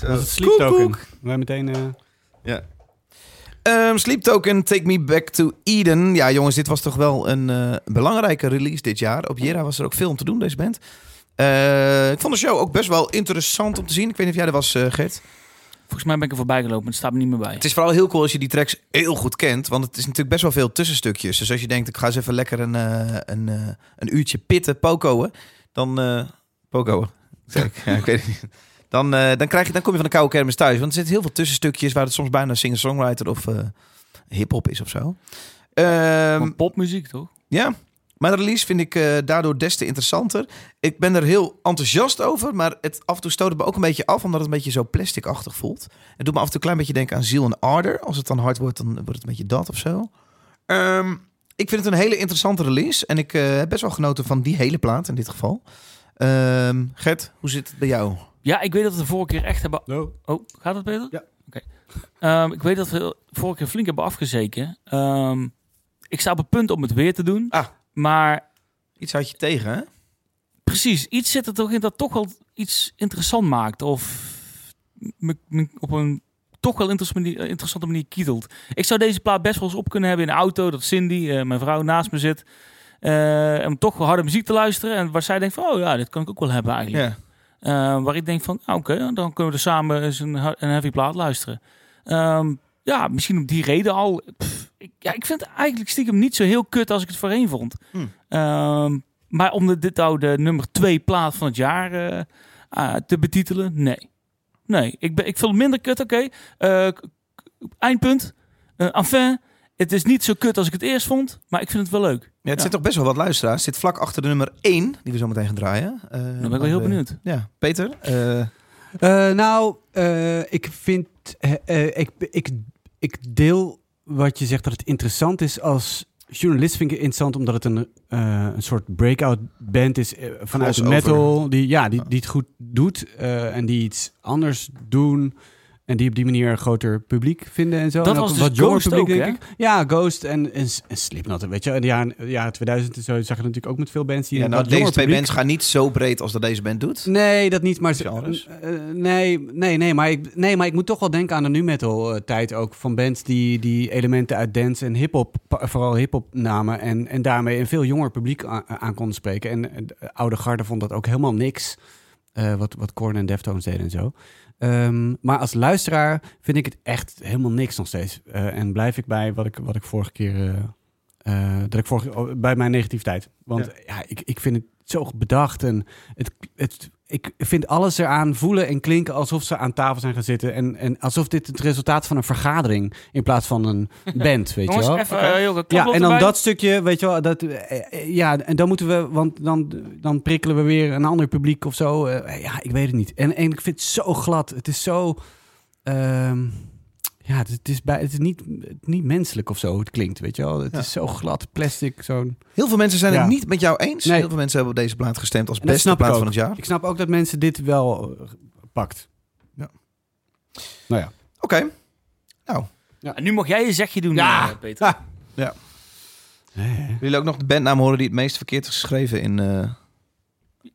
Dat het sleep token. Wij meteen... eh, Ja. Ehm, Sleep Token, Take Me Back to Eden. Ja, jongens, dit was toch wel een eh, belangrijke release dit jaar. Op Jera was er ook veel om te doen, deze band. Eh, ik vond de show ook best wel interessant om te zien. Ik weet niet of jij er was, eh, Gert. Volgens mij ben ik er voorbij gelopen, maar het staat me niet meer bij. Het is vooral heel cool als je die tracks heel goed kent. Want het is natuurlijk best wel veel tussenstukjes. Dus als je denkt, ik ga eens even lekker een, eh, een, eh, een uurtje pitten, pokoen. Dan... eh pokoen. Zeg ik. Ja, ik weet het niet. Dan, eh, dan, krijg je, dan kom je van de koude kermis thuis. Want er zitten heel veel tussenstukjes waar het soms bijna singer-songwriter of eh hip-hop is of zo. Ehm, popmuziek, toch? ja, maar de release vind ik eh, daardoor des te interessanter. Ik ben er heel enthousiast over, maar het af en toe stoot het me ook een beetje af, omdat het een beetje zo plasticachtig voelt. Het doet me af en toe een klein beetje denken aan Ziel en Ardor. Als het dan hard wordt, dan wordt het een beetje dat of zo. Ehm, ik vind het een hele interessante release en ik heb best wel genoten van die hele plaat in dit geval. Ehm, Gert, hoe zit het bij jou? Ja, ik weet dat we de vorige keer echt hebben... No. Oh, gaat het beter? Ja. Oké. Ehm, ik weet dat we de vorige keer flink hebben afgezeken. Ehm, ik sta op het punt om het weer te doen. Ah. Maar Iets had je tegen, hè? precies, iets zit er toch in dat toch wel iets interessant maakt. Of me, me op een toch wel interessante manier kietelt. Ik zou deze plaat best wel eens op kunnen hebben in de auto. Dat Cindy, eh, mijn vrouw, naast me zit. eh, om toch harde muziek te luisteren. En waar zij denkt van, oh ja, dit kan ik ook wel hebben eigenlijk. Ja. Eh, waar ik denk van, ah, oké, dan kunnen we er samen eens een, een heavy plaat luisteren. Ehm, ja, misschien om die reden al. Pff, ik, ja, ik vind het eigenlijk stiekem niet zo heel kut als ik het voorheen vond. Hmm. Ehm, maar om de, dit nou de nummer twee plaat van het jaar eh, ah, te betitelen, nee. Nee, ik, ben, ik vind het minder kut, oké. Eh, eindpunt. Eh, enfin, het is niet zo kut als ik het eerst vond, maar ik vind het wel leuk. Ja, het Ja. zit toch best wel wat luisteraars. Het zit vlak achter de nummer 1, die we zo meteen gaan draaien. Eh, Dan ben ik wel heel benieuwd. Ja, Peter? eh, Eh, nou, eh, ik vind. ik, ik, ik deel wat je zegt dat het interessant is als journalist. Vind ik het interessant omdat het een, eh, een soort breakout band is vanuit de metal. Die, ja, die, die het goed doet eh, en die iets anders doen. En die op die manier een groter publiek vinden en zo. Dat En was een dus wat jonger Ghost publiek, ook, denk ik. Ja, Ghost en, en, en Slipknot. Weet je, in de jaren, jaren 2000 en zo zag je natuurlijk ook met veel bands die ja, nou, deze jonger twee publiek- bands gaan niet zo breed als dat deze band doet. Nee, dat niet. Maar, Genres? eh, nee, nee, nee, maar ik, nee, maar ik moet toch wel denken aan de nu metal eh, tijd ook. Van bands die, die elementen uit dance en hip-hop, vooral hip-hop namen. En, en daarmee een veel jonger publiek aan, aan konden spreken. En eh, de oude garde vond dat ook helemaal niks. Eh, wat, wat Korn en Deftones deden en zo. Ehm, maar als luisteraar vind ik het echt helemaal niks nog steeds. Eh, en blijf ik bij wat ik, wat ik vorige keer. eh, dat ik vorige, oh, bij mijn negativiteit. Want ja, ik, ik vind het zo bedacht. En het, het, ik vind alles eraan voelen en klinken alsof ze aan tafel zijn gaan zitten. En, en alsof dit het resultaat van een vergadering in plaats van een band, weet je wel. even eh, Ja, en dan erbij. dat stukje, weet je wel, dat, eh, eh, ja, en dan moeten we, want dan, dan prikkelen we weer een ander publiek of zo. Ja, ik weet het niet. En, en ik vind het zo glad. Het is zo, ehm, ja, het, het is, bij, het is niet, niet menselijk of zo. hoe Het klinkt, weet je wel. Het Ja. is zo glad, plastic, zo'n. Heel veel mensen zijn Ja. het niet met jou eens. Nee. Heel veel mensen hebben op deze plaat gestemd als beste plaat van het jaar. Ik snap ook dat mensen dit wel eh, pakt. Ja. Nou ja. Oké. En nu mag jij je zegje doen, Ja. eh, Peter. Ha. Willen jullie ook nog de bandnaam horen die het meest verkeerd is geschreven in, eh,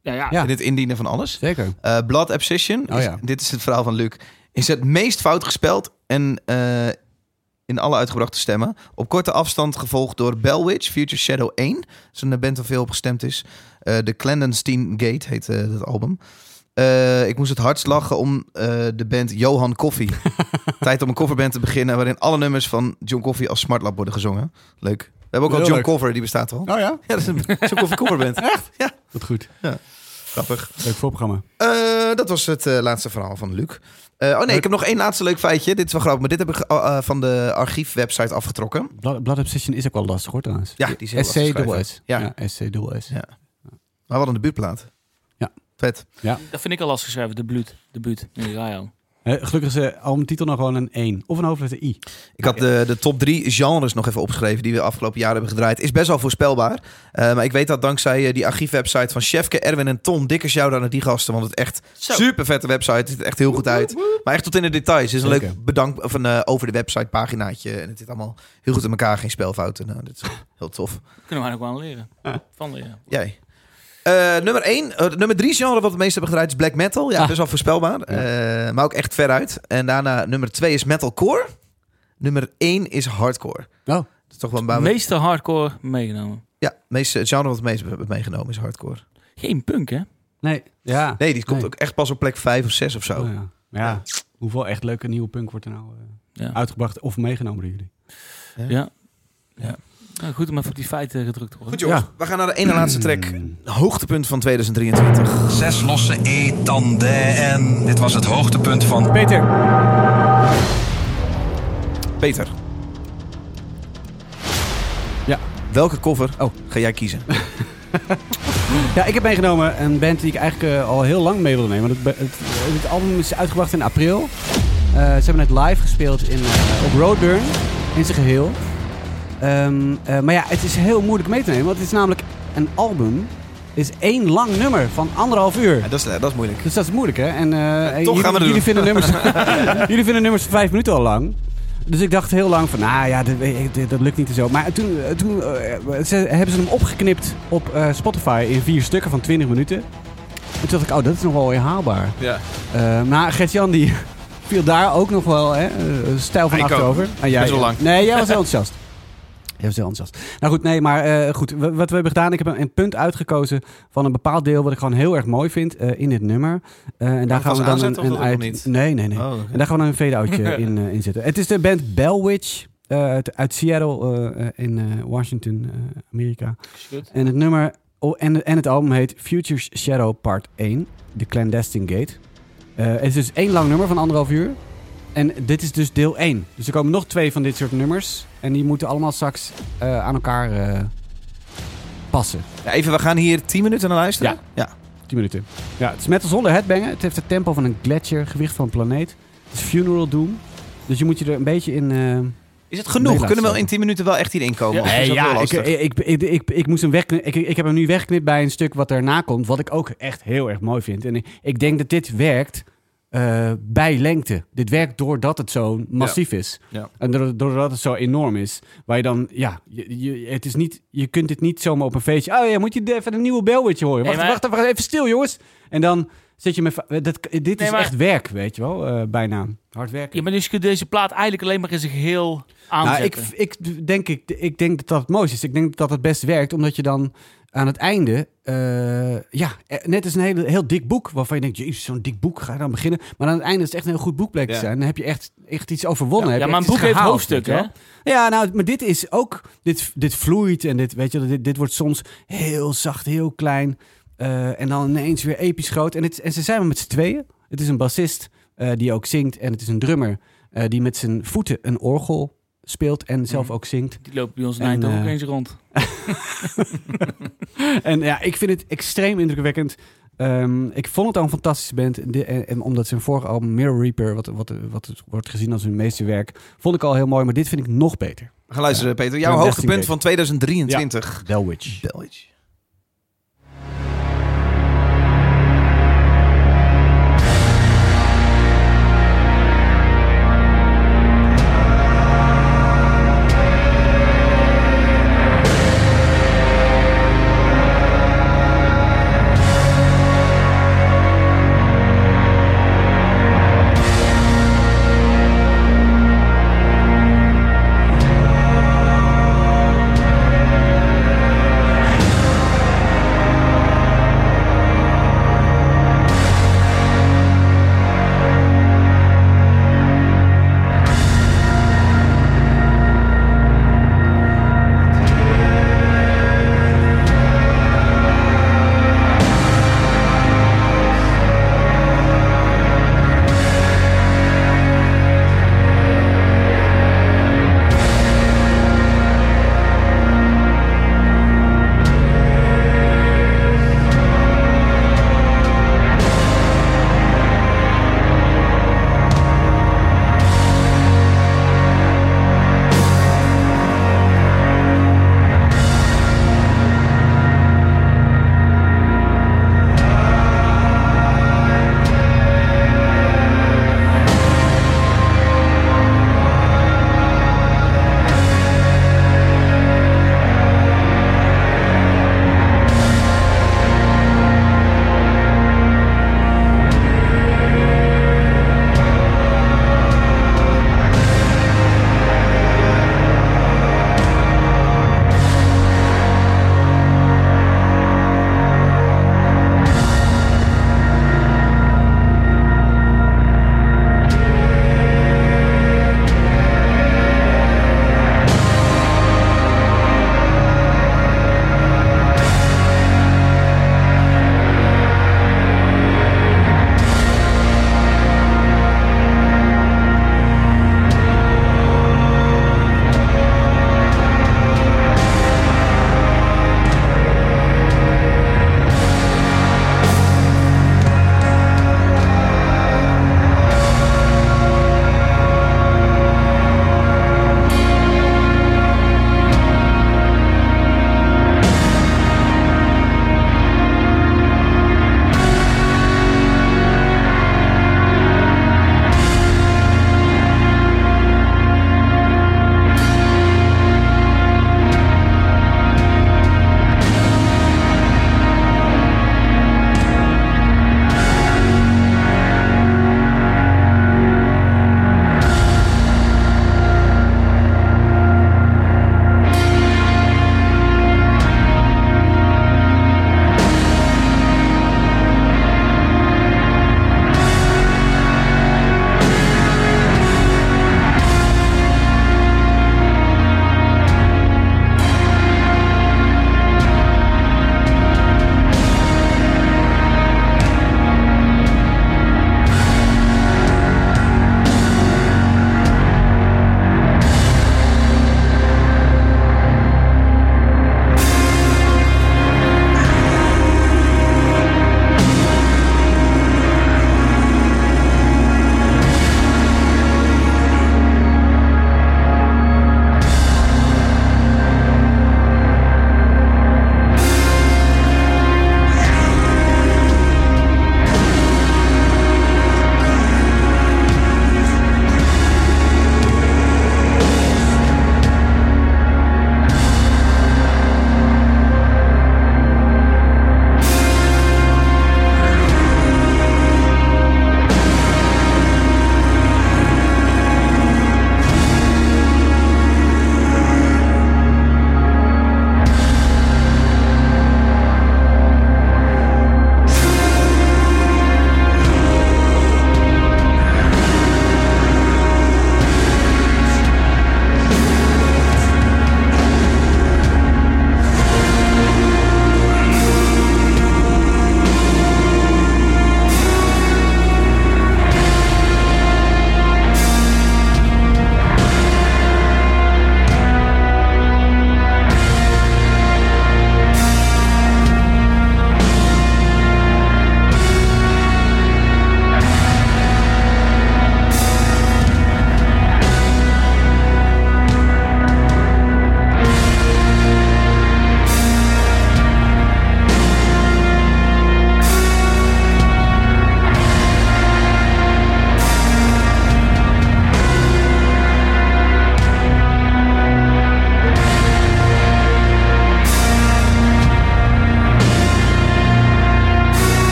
Ja, ja. Ja. in het indienen van alles? Zeker. Eh, Blood Obsession, Oh is- ja. dit is het verhaal van Luc, is het meest fout gespeld en eh, in alle uitgebrachte stemmen. Op korte afstand gevolgd door Bellwitch, Future Shadow 1. Dat is een band waar veel op gestemd is. Eh, de Clandestine Gate heet eh, dat album. Ik moest het hardst lachen om de band Johan Coffee. Tijd om een coverband te beginnen waarin alle nummers van John Coffee als Smartlab worden gezongen. Leuk. We hebben ook al John leuk. Cover, die bestaat al. Oh ja? Ja, dat is een John Coffee coverband. Echt? Ja, Wat goed. grappig. Leuk voorprogramma. Dat was het laatste verhaal van Luc. Eh, oh nee, ik heb nog één laatste leuk feitje. Dit is wel grappig, maar dit heb ik ge- eh, van de archiefwebsite afgetrokken. Blood, Blood Obsession is ook wel lastig hoor trouwens. Ja, die is heel lastig SC schrijven. S. Ja. Ja, SC dubbel S. Ja. Maar we hadden de buurtplaat. Ja. Vet. Dat vind ik al lastig geschreven, de buurt. De buurt. Al. Eh, gelukkig is de albumtitel nog gewoon een 1. Of een hoofdletter I. Ik had de, de top drie genres nog even opgeschreven die we afgelopen jaar hebben gedraaid. Is best wel voorspelbaar. Eh, maar ik weet dat dankzij eh, die archiefwebsite van Chefke, Erwin en Tom. Dikke shout-out naar die gasten. Want het echt Zo. super vette website. Het ziet er echt heel goed uit. Maar echt tot in de details. Het is een Zeker. leuk bedank of een eh, over de website paginaatje. En het zit allemaal heel goed in elkaar. Geen spelfouten. Nou, dit is heel tof. Kunnen wij nog wel aan leren. Van leren. Jij. Eh, nummer 1, nummer 3 genre wat we het meest hebben gedraaid is black metal. Ja, Ah. best wel voorspelbaar. Eh, maar ook echt veruit. En daarna nummer 2 is metalcore. Nummer 1 is hardcore. Oh, Dat is toch wel een meeste hardcore meegenomen. Ja, het meeste het genre wat we het meest hebben meegenomen is hardcore. Geen punk, hè? nee. Ja. Nee, die komt Nee. ook echt pas op plek 5 of 6 of zo. Oh, ja. Ja, hoeveel echt leuke nieuwe punk wordt er nou eh, Ja. uitgebracht of meegenomen door jullie? Ja. ja. Nou, goed om even op die feiten gedrukt te worden. Goed jongens, Ja. we gaan naar de ene laatste track. Mm. Hoogtepunt van 2023. Zes losse E-tanden en dit was het hoogtepunt van... Peter. Peter. Ja. Welke cover Oh. ga jij kiezen? Ja, ik heb meegenomen een band die ik eigenlijk eh, al heel lang mee wilde nemen. Want het, het, het album is uitgebracht in april. Eh, ze hebben het live gespeeld in, eh, op Roadburn in zijn geheel. Ehm, eh, maar ja, het is heel moeilijk mee te nemen. Want het is namelijk een album. is één lang nummer van anderhalf uur. Ja, dat, is, dat is moeilijk. Dus dat is moeilijk, hè? En, eh, toch jullie, gaan we het jullie doen. vinden nummers, jullie vinden nummers vijf minuten al lang. Dus ik dacht heel lang van, nou ja, dit- dat lukt niet en zo. Maar toen, eh, toen eh, ze, hebben ze hem opgeknipt op eh, Spotify in vier stukken van 20 minuten. En toen dacht ik, oh, dat is nog wel weer haalbaar. Ja. Eh maar Gert-Jan die viel daar ook nog wel hè, eh, stijl van achterover. En jij, Best wel lang. Nee, jij was heel enthousiast. Jij was heel enthousiast. Nou goed, nee, maar eh, goed. Wat we hebben gedaan, ik heb een, een punt uitgekozen van een bepaald deel wat ik gewoon heel erg mooi vind eh, in dit nummer. En daar gaan we dan een, een uit. niet? Nee, nee, nee. Oh. En daar gaan we dan een fade-outje in, eh, in zetten. Het is de band Bellwitch uit, uit Seattle in Washington, Amerika. En het nummer oh, en, en het album heet Futures Shadow Part 1, The Clandestine Gate. Het is dus één lang nummer van anderhalf uur. En dit is dus deel 1. Dus er komen nog twee van dit soort nummers. En die moeten allemaal straks eh, aan elkaar eh, passen. Ja, even, we gaan hier 10 minuten naar luisteren. Ja. ja. 10 minuten. Ja, het is metal zonder headbangen. Het heeft het tempo van een gletsjer, gewicht van een planeet. Het is funeral doom. Dus je moet je er een beetje in... eh, Is het genoeg? Kunnen we wel in 10 minuten wel echt hierin komen? Ja. Ja, ik, ik, ik, ik, moest hem. Ik, ik heb hem nu weggeknipt bij een stuk wat erna komt. Wat ik ook echt heel erg mooi vind. En ik, ik denk dat dit werkt eh, bij lengte. Dit werkt doordat het zo massief is. Ja. En doordat- het zo enorm is. Waar je dan, ja, je, je, het is niet, je kunt dit niet zomaar op een feestje. Oh ja, moet je even een nieuwe Bellwitch horen. Wacht, maar- wacht even, even stil jongens. En dan zit je met... va- Dat, dit is maar- echt werk, weet je wel. eh, bijna. Hard werken. Ja, maar dus je kunt deze plaat eigenlijk alleen maar in zijn geheel Nou, ik, aanzetten. ik, denk, ik, ik denk dat dat het mooiste is. Ik denk dat het best werkt, omdat je dan aan het einde... eh, ja, eh, net als een hele, heel dik boek, waarvan je denkt... Jezus, zo'n dik boek, ga je dan beginnen? Maar aan het einde is het echt een heel goed boek bleek te Ja. zijn. Dan heb je echt, echt iets overwonnen. Heb ja, je maar een boek heeft hoofdstukken, hè? Ja, nou, maar dit is ook... Dit, dit vloeit en dit, weet je, dit, dit wordt soms heel zacht, heel klein. eh, en dan ineens weer episch groot. En, het, en ze zijn maar met z'n tweeën. Het is een bassist die ook zingt. En het is een drummer die met zijn voeten een orgel speelt en zelf Mhm. ook zingt. Die loopt bij ons in Eindhoven ook eens rond. En ja, ik vind het extreem indrukwekkend. Ehm, ik vond het al een fantastische band. De- en, en omdat zijn vorige album Mirror Reaper, wat, wat, wat wordt gezien als hun meeste werk, vond ik al heel mooi. Maar dit vind ik nog beter. Gaan luisteren, Peter. Jouw hoogtepunt van 2023. Bellwitch. Bellwitch. inderdaad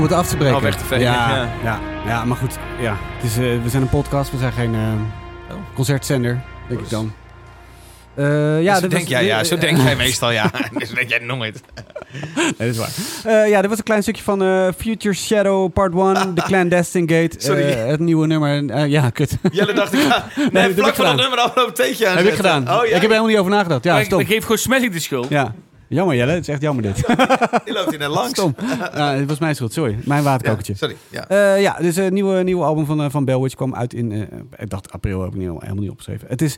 Om het af te breken. al weg te vegen. Ja, Ja. ja. Ja, maar goed. Ja. Het is, eh, we zijn een podcast, we zijn geen eh, Oh. concertzender, denk ik dan. Eh, ja, zo dit denk was- jij, ja, zo denk jij meestal, ja. Dus weet jij nooit. Nee, dat is waar. Eh, ja, dit was een klein stukje van eh, Future Shadow Part 1, The Clandestine Gate. Sorry. eh, het nieuwe nummer. Eh, ja, kut. Jelle dacht ik, ja, nee, dat heb ik vlak voor dat gedaan. nummer al een theetje aan heb ik gedaan. Oh ja, Ik heb er helemaal niet over nagedacht. Ja, ik geef gewoon Smelly de schuld. Ja. Jammer Jelle, het is echt jammer dit. die loopt hier net langs. Stom. Ja, het was mijn schuld, sorry. Mijn Ja, waterkokertje. sorry, ja. Eh, ja, dus een nieuwe, nieuwe album van, eh, van Bellwitch kwam uit in... eh, ik dacht april, heb ik niet, helemaal niet opgeschreven. Het is,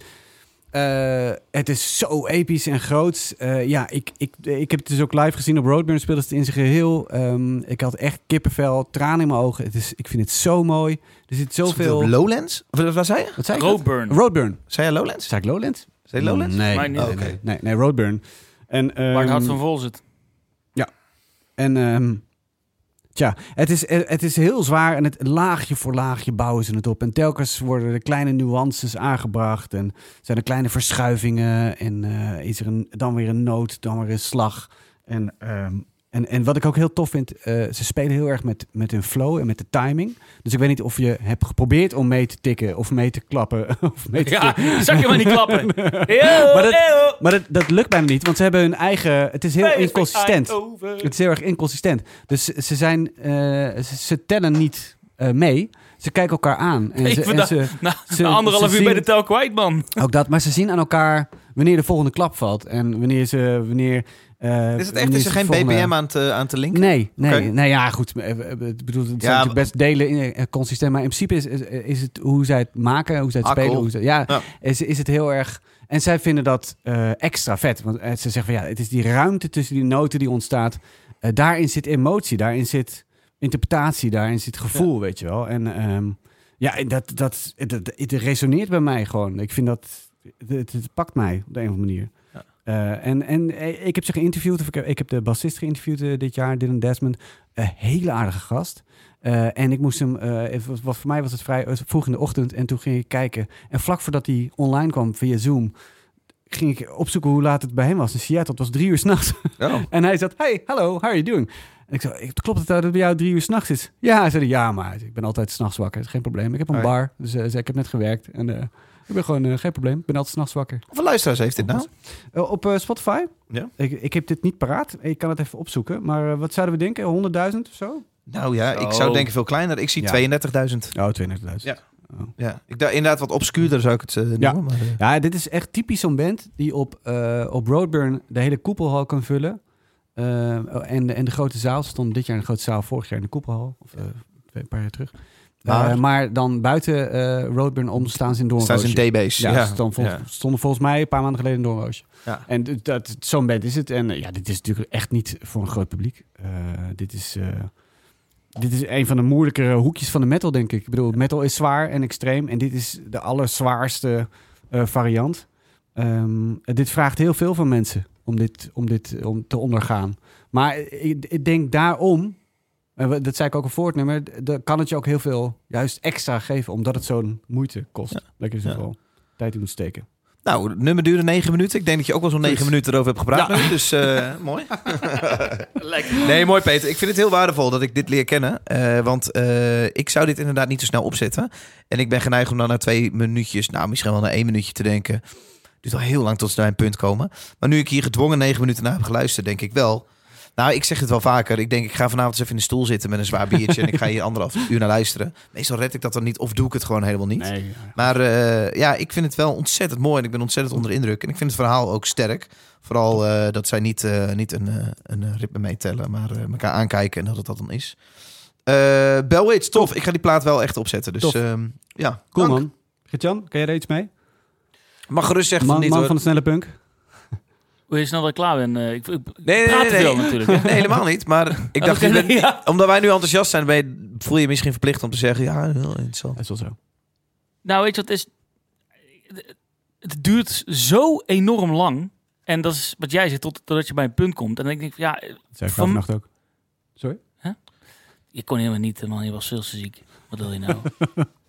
eh, het is zo episch en groot. Eh, ja, ik, ik, ik heb het dus ook live gezien op Roadburn. Speelde het in zijn geheel. Ehm, ik had echt kippenvel, tranen in mijn ogen. Het is, ik vind het zo mooi. Er zit zoveel... Lowlands? Of wat zei je? Wat zei ik? Roadburn. Roadburn. Zei je Lowlands? Zei ik Lowlands? Zei je Lowlands? Nee, Oh, oké. nee, nee, nee, Roadburn. En, Waar het hart ehm, van vol zit. En ehm, tja, het is, eh, het is heel zwaar en het laagje voor laagje bouwen ze het op. En telkens worden er kleine nuances aangebracht en zijn er kleine verschuivingen en eh, is er een, dan weer een noot, dan weer een slag. En, ehm, en, en wat ik ook heel tof vind, eh, ze spelen heel erg met, met hun flow en met de timing. Dus ik weet niet of je hebt geprobeerd om mee te tikken of mee te klappen. Of mee te Ja, tikken. zag je maar niet klappen. Eeuw, Maar dat- eeuw. Maar dat, dat lukt bijna niet, want ze hebben hun eigen... Het is heel inconsistent. Het is heel erg inconsistent. Dus ze, zijn, eh, ze, ze tellen niet eh, mee. Ze kijken elkaar aan. En ze, en ze, Na, Ze- na anderhalf uur bij de tel kwijt, man. ook dat, maar ze zien aan elkaar wanneer de volgende klap valt. En wanneer ze... Wanneer, eh, Is het echt? Is er geen volgende- BPM aan te, aan te linken? Nee, nee, nee, ja, goed. eh, eh, Ik bedoel, het zijn Ja, natuurlijk best delen in eh, consistent, maar in principe is, is, is het hoe zij het maken, hoe zij het Ah, spelen, hoe ja, Ja. Is, is het heel erg. En zij vinden dat eh, extra vet, want eh, ze zeggen van ja, het is die ruimte tussen die noten die ontstaat. Eh, daarin zit emotie, daarin zit interpretatie, daarin zit gevoel, weet je wel. En ehm, ja, dat, dat, dat, het resoneert bij mij gewoon. Ik vind dat het, het pakt mij op de een of andere manier. Ja. Eh, en, en eh, ik heb ze geïnterviewd, of ik heb, ik heb de bassist geïnterviewd eh, dit jaar, Dylan Desmond. Een hele aardige gast. En ik moest hem, was, was- voor mij was het vrij vroeg in de ochtend en toen ging ik kijken. En vlak voordat hij online kwam via Zoom, ging ik opzoeken hoe laat het bij hem was. In Seattle, het was drie uur s'nachts. Oh. En hij zat, hey, hallo, how are you doing? En ik zei, "Ik- klopt het dat het bij jou drie uur s'nachts is? Ja, hij zei, ja, maar ik ben altijd s'nachts wakker. Is geen probleem. Ik heb een bar, dus zei, ik heb net gewerkt. En ik ben gewoon, eh, geen probleem. Ik ben altijd s'nachts wakker. Hoeveel luisteraars heeft dit nou? Eh, op eh, Spotify? Ja. Ik, ik heb dit niet paraat. Ik kan het even opzoeken. Maar wat zouden we denken? 100.000 of zo? Nou ja, ik Zo. zou denken veel kleiner. Ik zie Ja. 32.000. Oh, 32.000. Ja. Oh. Ja, ik dacht inderdaad wat obscuurder zou ik het eh, Ja. noemen. Maar, eh, Ja, dit is echt typisch zo'n band die op, eh, op Roadburn de hele koepelhal kan vullen. En, de, en de grote zaal stond dit jaar in de grote zaal, vorig jaar in de koepelhal. Of twee- een paar jaar terug. Maar- Maar, maar dan buiten eh, Roadburn om staan ze in staan ze Doornroosje. in D-base. Ja, Ja, ze stonden, vol- Ja. stonden volgens mij een paar maanden geleden in Doornroosje. Ja. En dat, zo'n band is het. En eh, ja, dit is natuurlijk echt niet voor een groot publiek. Eh, dit is... eh, dit is een van de moeilijkere hoekjes van de metal, denk ik. Ik bedoel, metal is zwaar en extreem. En dit is de allerzwaarste eh, variant. Ehm, dit vraagt heel veel van mensen om dit, om dit om te ondergaan. Maar ik, ik denk daarom, en dat zei ik ook al voor het nummer, dan kan het je ook heel veel juist extra geven, omdat het zo'n moeite kost. Ja. Lekker wel tijd in moet steken. Nou, het nummer duurde negen minuten. Ik denk dat je ook wel zo'n negen minuten erover hebt gepraat nu. Dus eh, mooi. Nee, mooi Peter. Ik vind het heel waardevol dat ik dit leer kennen. Eh, want eh, ik zou dit inderdaad niet zo snel opzetten. En ik ben geneigd om dan na twee minuutjes, nou misschien wel na één minuutje te denken. Het duurt al heel lang tot ze naar een punt komen. Maar nu ik hier gedwongen negen minuten naar heb geluisterd, denk ik wel. Nou, ik zeg het wel vaker. Ik denk, ik ga vanavond eens even in de stoel zitten met een zwaar biertje. en ik ga hier anderhalf uur naar luisteren. Meestal red ik dat dan niet of doe ik het gewoon helemaal niet. Nee, Maar eh, ja, ik vind het wel ontzettend mooi en ik ben ontzettend onder de indruk. En ik vind het verhaal ook sterk. Vooral eh, dat zij niet, eh, niet een, een ritme meetellen, maar elkaar aankijken en dat het dat dan is. Bellwitch, tof. Ik ga die plaat wel echt opzetten. Dus Tof. ehm, ja, cool dank. man. Gert-Jan, kan jij er iets mee? Mag gerust zeggen van Man, niet man hoor. van de snelle punk? Hoe je snel dat ik klaar ben. eh, ik, ik Nee, praat nee, te nee. veel natuurlijk. hè. Nee, helemaal niet. Maar ik dacht, je bent- nee, ja. omdat wij nu enthousiast zijn, ben je, voel je je misschien verplicht om te zeggen, ja, heel interessant. Dat is wel zo. Nou, weet je wat het is? Het duurt zo enorm lang. En dat is wat jij zegt, tot, totdat je bij een punt komt. En dan denk ik, ja, Dat zei ik Van- vannacht ook. Sorry? je kon helemaal niet, man. Je was veel te ziek. Wat wil je nou?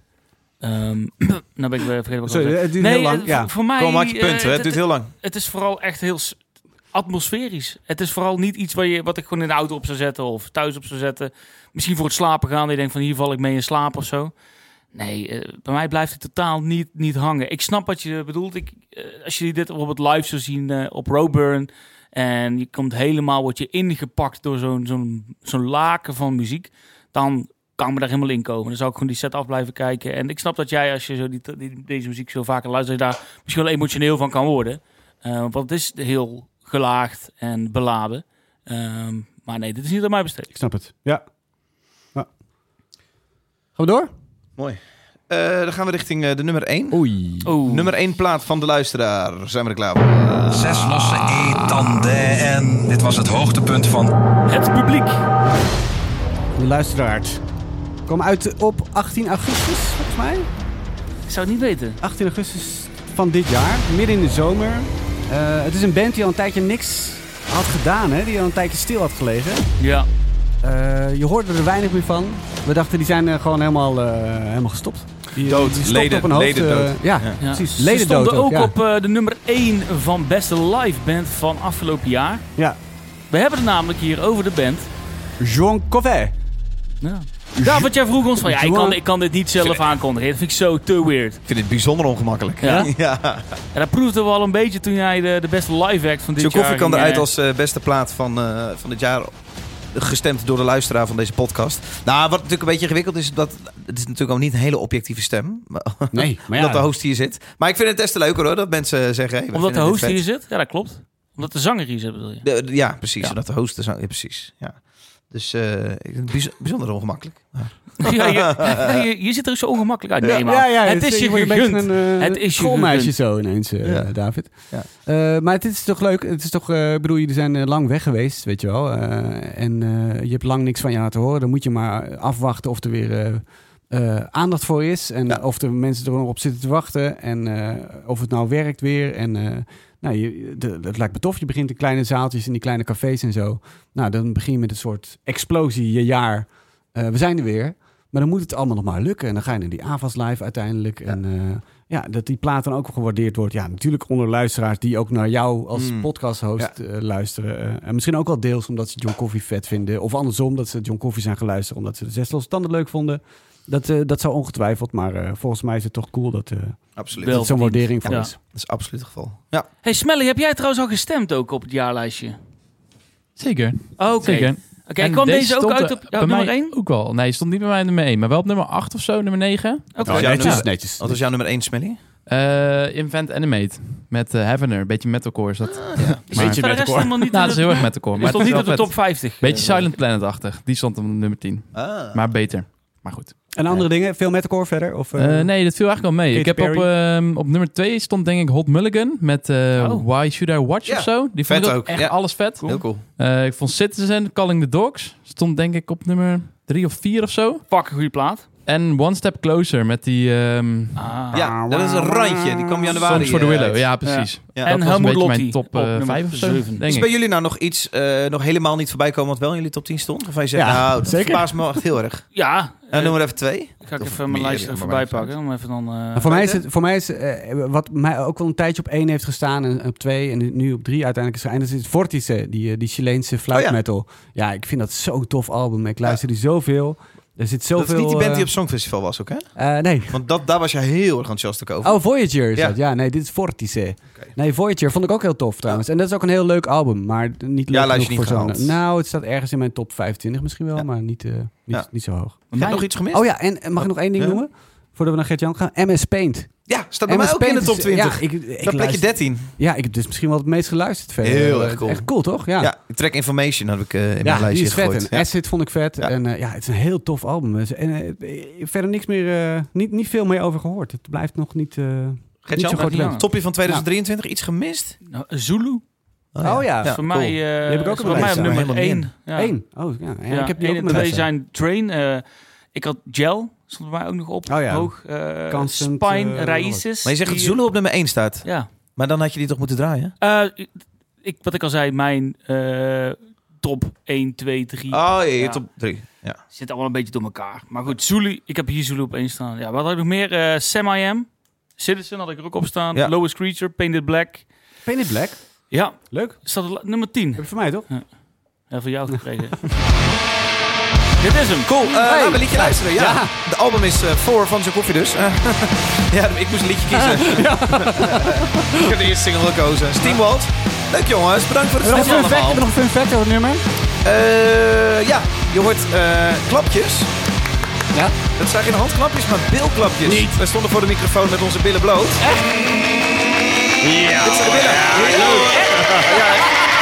Ehm nou ben ik weer vergeten wat ik Sorry, het duurt heel eh, lang. Ja. voor, mij... Kom, maak je eh, punt. Het duurt heel lang. het is vooral echt heel... atmosferisch. Het is vooral niet iets waar je, wat ik gewoon in de auto op zou zetten of thuis op zou zetten. Misschien voor het slapen gaan. Je denkt van hier val ik mee in slaap of zo. Nee, eh, bij mij blijft het totaal niet, niet hangen. Ik snap wat je bedoelt. Ik, eh, als je dit bijvoorbeeld live zou zien eh, op Roburn... en je komt helemaal, word je ingepakt door zo'n zo'n zo'n laken van muziek... dan kan me daar helemaal in komen. Dan zou ik gewoon die set af blijven kijken. En ik snap dat jij, als je zo die, die- deze muziek zo vaker luistert... daar misschien wel emotioneel van kan worden. Eh, want het is heel gelaagd en beladen. Ehm, maar nee, dit is niet aan mij besteed. Ik snap het. Ja. ja. Gaan we door? Mooi. Eh, dan gaan we richting eh, de nummer 1. Oei. Oeh. Nummer 1 plaat van de luisteraar. Zijn we er klaar voor? Zes losse E-tanden en dit was het hoogtepunt van Het publiek. De luisteraars. Kwam uit op 18 augustus, volgens mij. Ik zou het niet weten. 18 augustus van dit jaar, midden in de zomer. Eh, het is een band die al een tijdje niks had gedaan, hè? die al een tijdje stil had gelegen. Ja. Eh, je hoorde er weinig meer van. We dachten die zijn eh, gewoon helemaal, eh, helemaal gestopt. Die, Dood. die Leden- op een hoofd. leden dood. ja, Ja. Ja. precies. Ze Leden stonden dood ook ja. op eh, de nummer 1 van beste live band van afgelopen jaar. Ja. We hebben het namelijk hier over de band. Jean Covey. Ja. Ja, wat jij vroeg ons van, ja, ik kan, ik kan dit niet zelf aankondigen. Dat vind ik zo te weird. Ik vind dit bijzonder ongemakkelijk. Ja? ja. En dat proefden we al een beetje toen jij de, de beste live act van dit Joe jaar... Koffie kan eruit eh, als eh, beste plaat van, eh, van dit jaar. Gestemd door de luisteraar van deze podcast. Nou, wat natuurlijk een beetje ingewikkeld is, dat het is natuurlijk ook niet een hele objectieve stem. Nee, maar ja. Omdat de host hier zit. Maar ik vind het des te leuker hoor, dat mensen zeggen... Hey, Omdat de host hier zit? Ja, dat klopt. Omdat de zanger hier zit, bedoel je? De- ja, precies. Ja. Omdat de host... de zang- Ja, precies. Ja. Dus eh, bijz- bijzonder ongemakkelijk. Ja, je, je, je zit er zo ongemakkelijk uit. Nee, man. Ja, ja, het is je een beetje gegund. Een, eh, Het is je schoolmeisje zo ineens, eh, Ja. David. Ja. Eh, maar het is toch leuk. Het is toch, eh, ik bedoel, jullie zijn lang weg geweest, weet je wel. Eh, en eh, je hebt lang niks van je laten horen. Dan moet je maar afwachten of er weer aandacht voor is. En Ja. of de mensen er nog op zitten te wachten. En eh, of het nou werkt weer. En eh, nou, je, de, het lijkt me tof. Je begint in kleine zaaltjes, in die kleine cafés en zo. Nou, dan begin je met een soort explosie je jaar. Eh, we zijn er weer. Maar dan moet het allemaal nog maar lukken. En dan ga je naar die AVAS live uiteindelijk. En eh, ja, dat die plaat dan ook gewaardeerd wordt. Ja, natuurlijk onder luisteraars die ook naar jou als Mm. podcast-host eh, luisteren. En misschien ook wel deels omdat ze John Coffee vet vinden. Of andersom, dat ze John Coffee zijn geluisterd omdat ze de zes losse tanden leuk vonden. Dat, eh, dat zou ongetwijfeld. Maar eh, volgens mij is het toch cool dat, eh Absoluut. Wel dat zo'n waardering voor Ja. is. Dat is absoluut het geval. Ja. Hey Smelly, heb jij trouwens al gestemd ook op het jaarlijstje? Zeker, Oké. zeker. Oké, En kwam deze ook stond uit op ja, bij nummer mij 1? Ook wel. Nee, stond niet bij mij nummer 1, maar wel op nummer 8 of zo, nummer 9. Oké. Oh, ja, netjes, ja. netjes. Wat was jouw nummer 1, Smelly? Eh Invent Animate met eh Heavener, een beetje metalcore is dat. Ja. Maar- Beetje Voor de rest metalcore. helemaal niet Nou, is heel erg metalcore, maar stond het is niet op de top 50. Beetje Silent Planet-achtig, die stond op nummer 10. Ah. Maar beter, maar goed. En andere dingen? Veel metalcore verder? Of, eh, Eh, nee, dat viel eigenlijk wel mee. Ik heb op, ehm, op nummer 2 stond denk ik Hot Mulligan met eh, Oh. Why Should I Watch Ja, of zo. Die vet vond ik ook echt ja. alles vet. Heel cool. Eh, ik vond Citizen, Calling the Dogs, stond denk ik op nummer 3 of 4 of zo. Fucking goede plaat. En One Step Closer met die... ehm Ah. Ja, dat is een randje. Die kwam januari Songs for the eh, Willow, uit. ja precies. Ja. En dat was een Helmut beetje Lotti mijn top op eh, nummer 5 of zo, zeven. denk Is ik. bij jullie nou nog iets eh, nog helemaal niet voorbij komen wat wel in jullie top 10 stond? Of hij zegt, Ja, nou, dat zeker. verbaast me echt heel erg. Ja. En eh, noem er even twee. ga ik Of even mijn meer, lijst er maar voorbij pakken. Om even dan... eh, Maar voor mij is het, voor mij is eh, wat mij ook wel een tijdje op één heeft gestaan en op twee en nu op drie uiteindelijk is. Dat is het Vortice, die, eh, die Chileense fluit Oh ja. metal. Ja, ik vind dat zo'n tof album. Ik luister die zoveel. Er zit zoveel. dat is niet die band die eh, op Songfestival was ook, hè? eh, nee. Want dat, daar was jij heel erg enthousiast over. Oh, Voyager is Ja. dat. Ja, nee, dit is Vortice. Nee, Voyager vond ik ook heel tof trouwens. En dat is ook een heel leuk album, maar niet leuk Ja, genoeg je voor niet zo'n... Nou, het staat ergens in mijn top 25 misschien wel, Ja. maar niet, eh, niet, niet zo hoog. Heb jij nog iets gemist? Oh ja, en mag ik nog één ding noemen? Voordat we naar Gert-Jan gaan. MS Paint. Ja, staat bij mij ook in de top is- 20. Ja, ik, ik dat plekje luister- 13. Ja, ik heb dus misschien wel het meest geluisterd verder. Heel Eh, erg cool. Echt cool, toch? Ja, Ja, Track Information heb ik eh, in Ja, mijn lijstje is vet. gegooid. En Ja. Acid vond ik vet. Ja. En eh, ja, het is een heel tof album. Dus- En eh, verder niks meer, eh, niet, niet veel meer over gehoord. Het blijft nog niet, eh niet zo groot topje van 2023, iets gemist? nou, Zulu. Oh ja, voor mij, eh heb ik ook voor mijn mij op nummer staan. Helemaal 1. Ja. Eén. Oh, ja. ja, Ja, ik heb die ook en twee zijn Train. eh, ik had Gel, stond bij mij ook nog op. Oh ja. Hoog. eh, Constant, Spine, Raíces. Maar je zegt dat Zulu op nummer 1 staat. Ja. Maar dan had je die toch moeten draaien? Eh, ik, wat ik al zei, mijn eh, top 1, 2, 3 Oh, ja, je Ja. top 3. Ja. zit allemaal een beetje door elkaar. Maar goed, Zulu, ik heb hier Zulu op één staan. Ja, wat had ik nog meer? Eh Sam I Am. Citizen had ik er ook op staan. Ja. Lowest Creature, Painted Black. Painted Black. Ja, Leuk. staat er nummer 10. Heb je voor mij, toch? Ja, voor jou gekregen. Dit is hem. Cool, uh, Hey. laten we een liedje luisteren. Ja. Ja. De album is eh, voor van zijn koffie dus. ja, ik moest een liedje kiezen. ik heb de eerste single gekozen. Steamwald. Leuk jongens, bedankt voor het nog fun fact? Heb je allemaal. nog een fun fact over het nummer? Eh, ja, je hoort eh, klapjes. Ja. Dat zijn geen handklapjes, maar bilklapjes. Niet. We stonden voor de microfoon met onze billen bloot. Echt? Ja. Dit zijn de billen. Ja. Yourself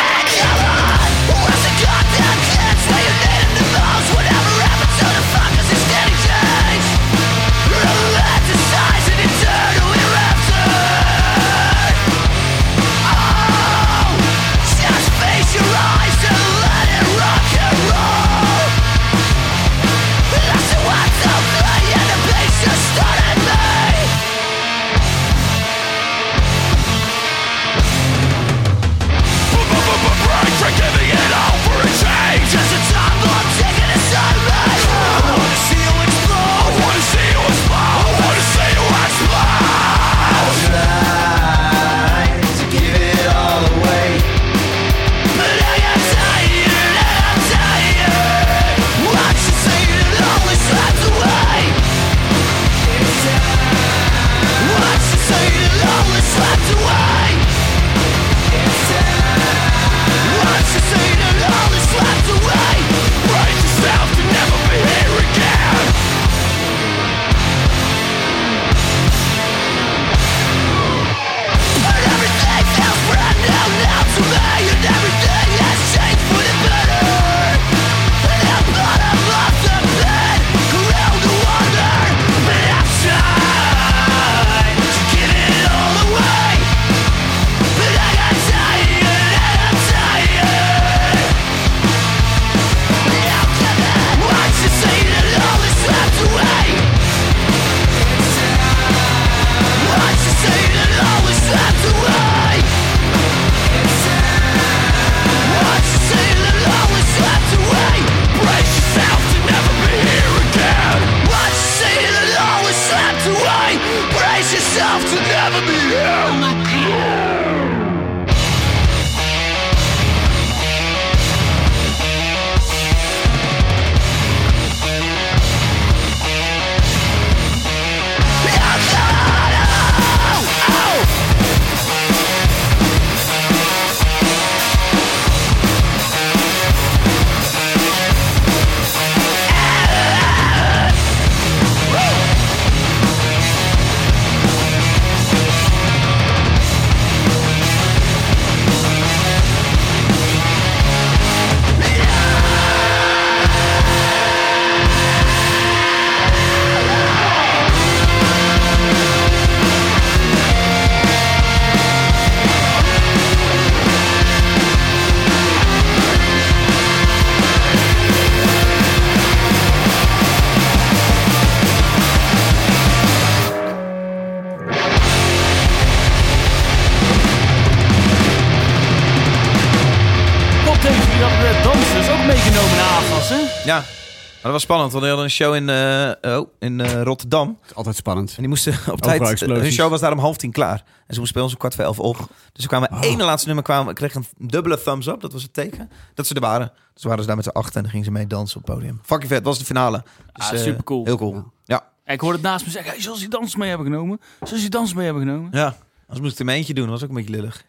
spannend, want we hadden een show in, eh, oh, in eh, Rotterdam. Het is altijd spannend. En die moesten op tijd... Hun show was daar om half tien klaar. En ze moesten bij ons om kwart voor elf op. Dus ze kwamen ene laatste nummer, kwamen, kregen een dubbele thumbs up. Dat was het teken. Dat ze er waren. Dus waren ze daar met z'n acht en dan gingen ze mee dansen op het podium. Fucking vet, dat was de finale. Dus, Ah, eh, supercool. Heel cool. Ja. Ja, ik hoorde het naast me zeggen, hey, zoals die dans mee hebben genomen. Zoals die dans mee hebben genomen. ja. Anders moest ik het in mijn eentje doen. Dat was ook een beetje lullig.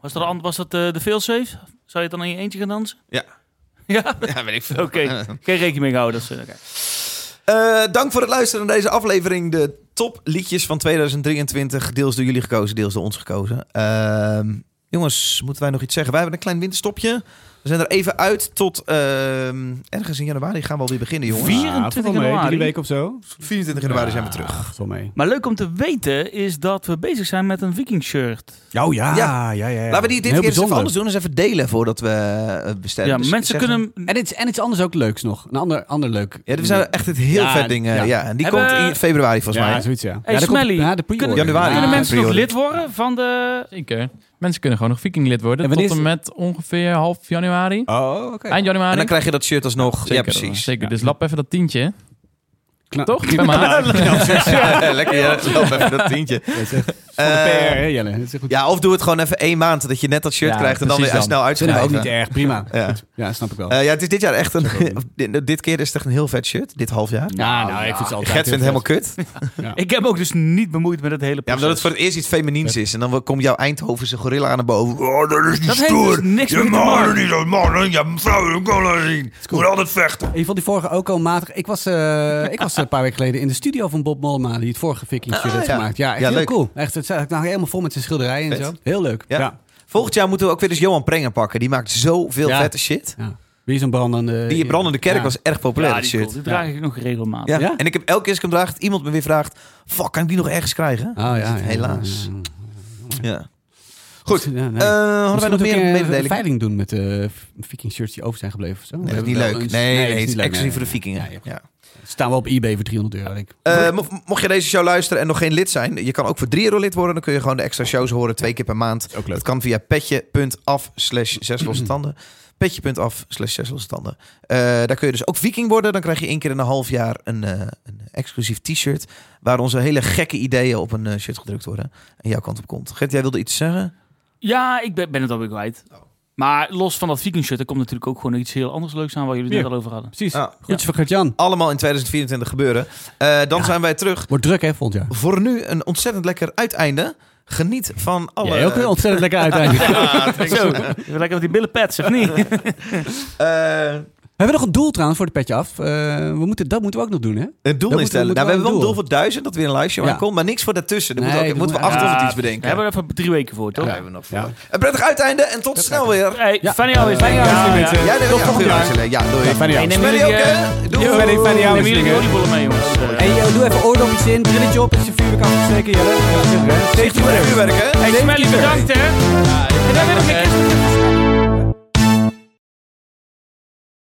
Was dat, was dat eh, de failsafe? Zou je het dan in je eentje gaan dansen? Ja. Ja? Ja, weet ik veel. Oké, geen rekening mee gehouden. Dat is, oké. Eh, dank voor het luisteren naar deze aflevering. De top liedjes van 2023. Deels door jullie gekozen, deels door ons gekozen. Ehm, jongens, moeten wij nog iets zeggen? Wij hebben een klein winterstopje. We zijn er even uit tot ehm, ergens in januari gaan we alweer beginnen, jongens. Vier- Ja, 24 valt wel mee. januari. Drie weken of zo. 24 januari zijn we terug. Ja, mee. Maar leuk om te weten is dat we bezig zijn met een viking shirt. Oh ja, Ja. ja, ja. ja, Laten we die dit Heel keer eens even bijzonder. anders doen. Eens even delen voordat we eh, bestellen. Ja, Dus mensen zeggen- kunnen... En iets, en iets anders ook leuks nog. Een ander, ander leuk. Ja, er zijn echt het heel Ja, vet dingen. Ja. ja. en die Hebben- komt in februari volgens ja, mij. zoiets ja. Hey, ja, komt- Smelly, ja, de pre-order. kunnen, Januari. kunnen Ja, mensen nog lid worden van de... Zeker. Mensen kunnen gewoon nog vikinglid worden. En tot en met ongeveer half januari. Oh, oké. Eind januari. En dan krijg je dat shirt alsnog. Zeker, ja, precies. Zeker. Ja. Dus lap even dat tientje. Kna- Toch? Ja, lekker, ja. Loop even dat tientje. Dat is echt de Eh, PR, hè, Jelle? Dat is echt goed. Ja, of doe het gewoon even één maand, dat je net dat shirt Ja, krijgt en dan weer snel Dat vinden we ook uitschrijven. niet erg. Prima. Ja. Goed. Ja, snap ik wel. Eh, ja, het is dit jaar echt een... dit, dit keer is het echt een heel vet shirt, dit half jaar. ja, nou, ik vind het altijd Gert vindt het helemaal kut. Ik heb ook dus niet bemoeid met het hele Ja, omdat het voor het eerst iets feminiens is. En dan komt jouw Eindhovense gorilla naar boven. Oh, dat is niet Dat heeft stoer. dus niks je maken. niet als mannen. Ja, vrouwen kunnen zien. Je moet altijd vechten. Je vond die vorige ook al matig. Ik was, eh, ik was een paar weken geleden in de studio van Bob Mollema, die het vorige Viking shirt Ah, heeft ja. gemaakt. Ja, echt Ja, heel leuk. cool. Echt, het staat nou helemaal vol met zijn schilderijen en Vet. zo. Heel leuk. Ja. Ja. Volgend jaar moeten we ook weer eens Johan Prenger pakken. Die maakt zoveel Ja. vette shit. Ja. Wie is een brandende... Die brandende kerk Ja. was erg populair, ja, dat die, shirt. cool. die draag ik nog regelmatig. Ja. Ja? En ik heb elke keer als ik hem draag, iemand me weer vraagt... Fuck, kan ik die nog ergens krijgen? Oh ja, ja, Helaas. ja, Ja. Goed. Ja, nee. Eh, hadden wij nog meer mededelingen? een veiling doen met de Viking shirts die over zijn gebleven. Of zo. Nee, dat is niet leuk. Nee, het is niet leuk, exclusief voor de vikingen. Ja. Staan we op eBay voor 300 euro. denk ik. Eh, mo- mocht je deze show luisteren en nog geen lid zijn, je kan ook voor 3 euro lid worden. Dan kun je gewoon de extra shows horen twee keer per maand. Ook leuk. Dat kan via petje.af slash zes losse tanden. Petje.af slash zes losse tanden. Eh, daar kun je dus ook viking worden. Dan krijg je één keer in een half jaar een, eh, een exclusief t-shirt. Waar onze hele gekke ideeën op een shirt gedrukt worden. En jouw kant op komt. Gert, jij wilde iets zeggen? Ja, ik ben, ben het alweer kwijt. Maar los van dat Viking shirt, er komt natuurlijk ook gewoon iets heel anders leuks aan waar jullie het net al over hadden. Precies. Ah, Goedjes voor Gert-Jan. allemaal in 2024 gebeuren. Eh, dan zijn wij terug. Wordt druk hè, volgend jaar. Voor nu een ontzettend lekker uiteinde. Geniet van alle... Jij ook weer ontzettend lekker uiteindelijk. Zo, even lekker met die billen pets, of niet? Eh, We hebben nog een doel trouwens voor de petje af. Eh, we moeten, dat moeten we ook nog doen hè? Een doel we- instellen. Nou, we hebben wel een we doel voor duizend, dat weer een live show Ja. aankomt. Maar niks voor daartussen. Dan Nee, moeten we, dat moeten we moet- achter Ja, iets bedenken. We hebben er even drie weken voor, toch? Ja, hebben we nog voor. Ja. Een prettig uiteinde en tot snel weer. Hey, Ja. fijne avond. Fijne avond, mensen. Jij neemt ja, jaar. wisseling. Ja, doei. Ja, neem Smelly jullie, ook, eh, hè? Doei. Jullie wisselingen. oliebollen mee, jongens? Eh, eh, doe even oordopjes in, brilletje op, is je vuurwerk afgesteken, Jelle. Ja, met vuurwerk, hè? Hey, Smelly, bedankt hè. En dan wil ik een